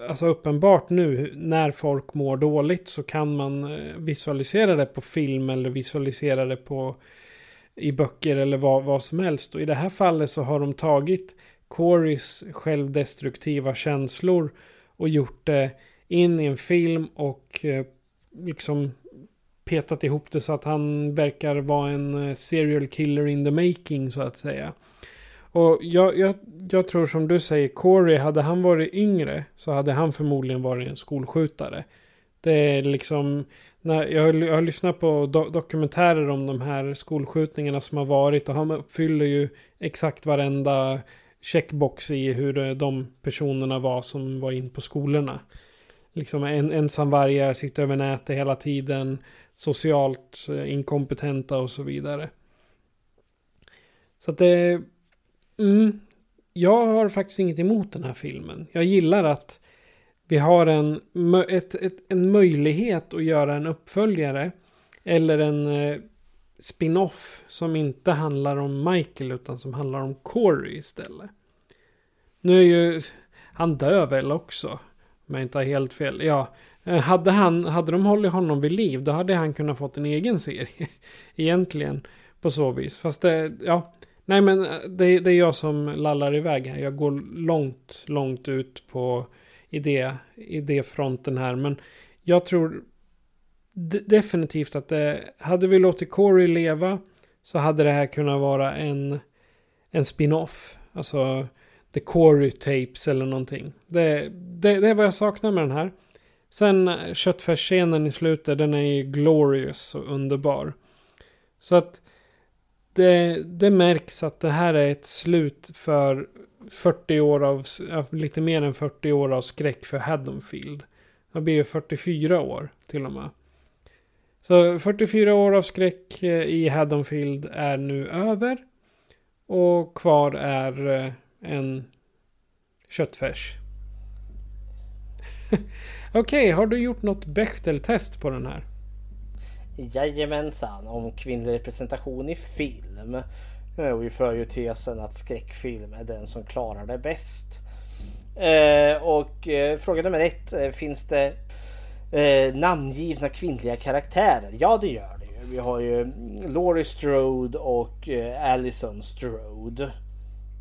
alltså uppenbart nu när folk mår dåligt så kan man eh, visualisera det på film eller visualisera det på i böcker eller vad, vad som helst. Och i det här fallet så har de tagit Corys självdestruktiva känslor och gjort det in i en film och eh, liksom petat ihop det så att han verkar vara en eh, serial killer in the making så att säga. Och jag, jag, jag tror som du säger, Corey, hade han varit yngre så hade han förmodligen varit en skolskjutare. Det är liksom, när jag, har, jag har lyssnat på do, dokumentärer om de här skolskjutningarna som har varit och han uppfyller ju exakt varenda checkbox i hur de personerna var som var in på skolorna. Liksom en, ensamvargar, sitter över nätet hela tiden, socialt inkompetenta och så vidare. Så att det... Mm, jag har faktiskt inget emot den här filmen. Jag gillar att vi har en, ett, ett, en möjlighet att göra en uppföljare. Eller en eh, spin-off som inte handlar om Michael utan som handlar om Corey istället. Nu är ju han död väl också. Om jag inte har helt fel. Ja, eh, hade, han, hade de hållit honom vid liv då hade han kunnat fått en egen serie. Egentligen på så vis. Fast det, ja. Nej men eh, det, det är jag som lallar iväg här. Jag går långt, långt ut på idé, idéfronten här. Men jag tror definitivt att det, hade vi låtit Corey leva så hade det här kunnat vara en, en spin-off. Alltså The Corey Tapes eller någonting. Det, det, det är vad jag saknar med den här. Sen eh, köttfärsscenen i slutet, den är ju glorious och underbar. Så att det, det märks att det här är ett slut för 40 år av, lite mer än 40 år av skräck för Haddonfield. Det blir 44 år till och med. Så 44 år av skräck eh, i Haddonfield är nu över. Och kvar är eh, en köttfärs. Okej, okay, har du gjort något Bechteltest på den här? Jajamensan, om kvinnlig representation i film. Eh, och vi för ju tesen att skräckfilm är den som klarar det bäst. Eh, och eh, fråga nummer ett, finns det namngivna kvinnliga karaktärer? Ja, det gör det ju. Vi har ju mm, Laurie Strode och Alison Strode.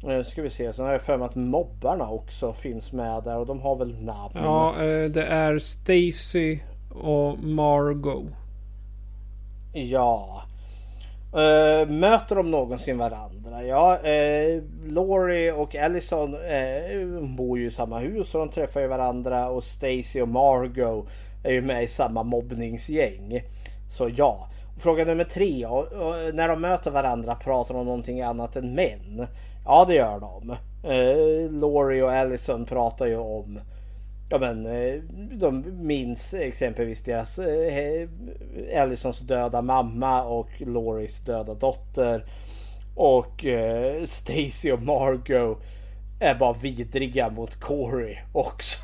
Nu ska vi se, så har jag för mig att mobbarna också finns med där och de har väl namn? Ja, det är Stacy och Margot. Ja. Uh, möter de någonsin varandra? Ja, eh, uh, Laurie och Allison uh, bor ju i samma hus och de träffar ju varandra och Stacy och Margot är ju med i samma mobbningsgäng. Så ja. Fråga nummer tre. när de möter varandra pratar de om någonting annat än män? Ja, det gör de. Uh, Laurie och Allison pratar ju om Ja men eh, de minns exempelvis deras eh, Allisons döda mamma och Loris döda dotter. Och eh, Stacy och Margot är bara vidriga mot Corey också.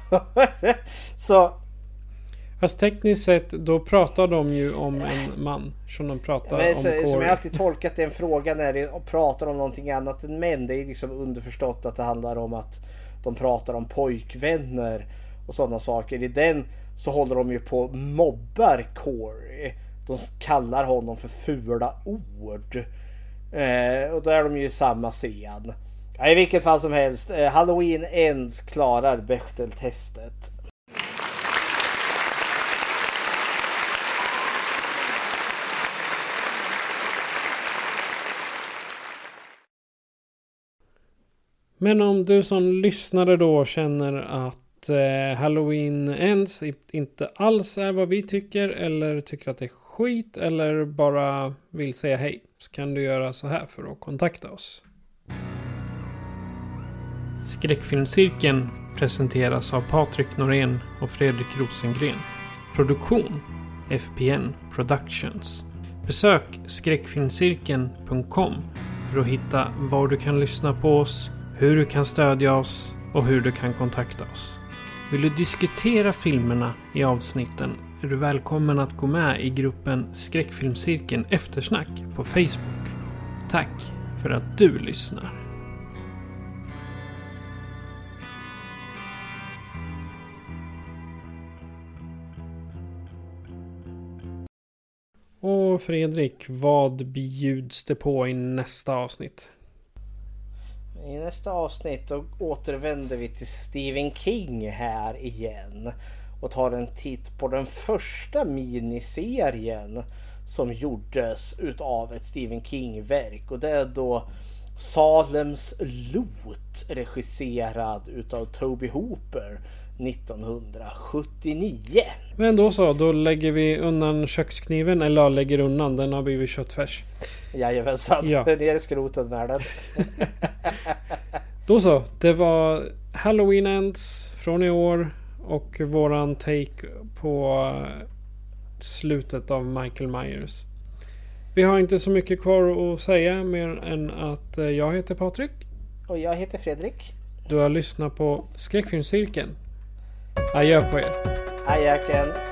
så Fast tekniskt sett då pratar de ju om en man. Som de pratar men, om så, Corey. Som jag alltid tolkat den frågan när de pratar om någonting annat än män. Det är liksom underförstått att det handlar om att de pratar om pojkvänner och sådana saker. I den så håller de ju på och mobbar Corey. De kallar honom för fula ord. Eh, och då är de ju i samma scen. Ja, I vilket fall som helst, eh, Halloween Ends klarar Bechdel-testet. Men om du som lyssnare då känner att eh, Halloween Ends inte alls är vad vi tycker eller tycker att det är skit eller bara vill säga hej så kan du göra så här för att kontakta oss. Skräckfilmscirkeln presenteras av Patrik Norén och Fredrik Rosengren. Produktion FPN Productions. Besök skräckfilmscirkeln.com för att hitta var du kan lyssna på oss hur du kan stödja oss och hur du kan kontakta oss. Vill du diskutera filmerna i avsnitten är du välkommen att gå med i gruppen Skräckfilmscirkeln Eftersnack på Facebook. Tack för att du lyssnar. Och Fredrik, vad bjuds det på i nästa avsnitt? I nästa avsnitt då återvänder vi till Stephen King här igen och tar en titt på den första miniserien som gjordes utav ett Stephen King-verk. Och det är då Salems Lot regisserad utav Toby Hooper. 1979. Men då så, då lägger vi undan kökskniven. Eller ja, lägger undan, den har blivit köttfärs. Jajamensan, Ja. ner i skroten med den. Då så, det var Halloween Ends från i år. Och våran take på eh, slutet av Michael Myers. Vi har inte så mycket kvar att säga mer än att eh, jag heter Patrik. Och jag heter Fredrik. Du har lyssnat på Skräckfilmscirkeln. Adjö på er. Ajöken. FPN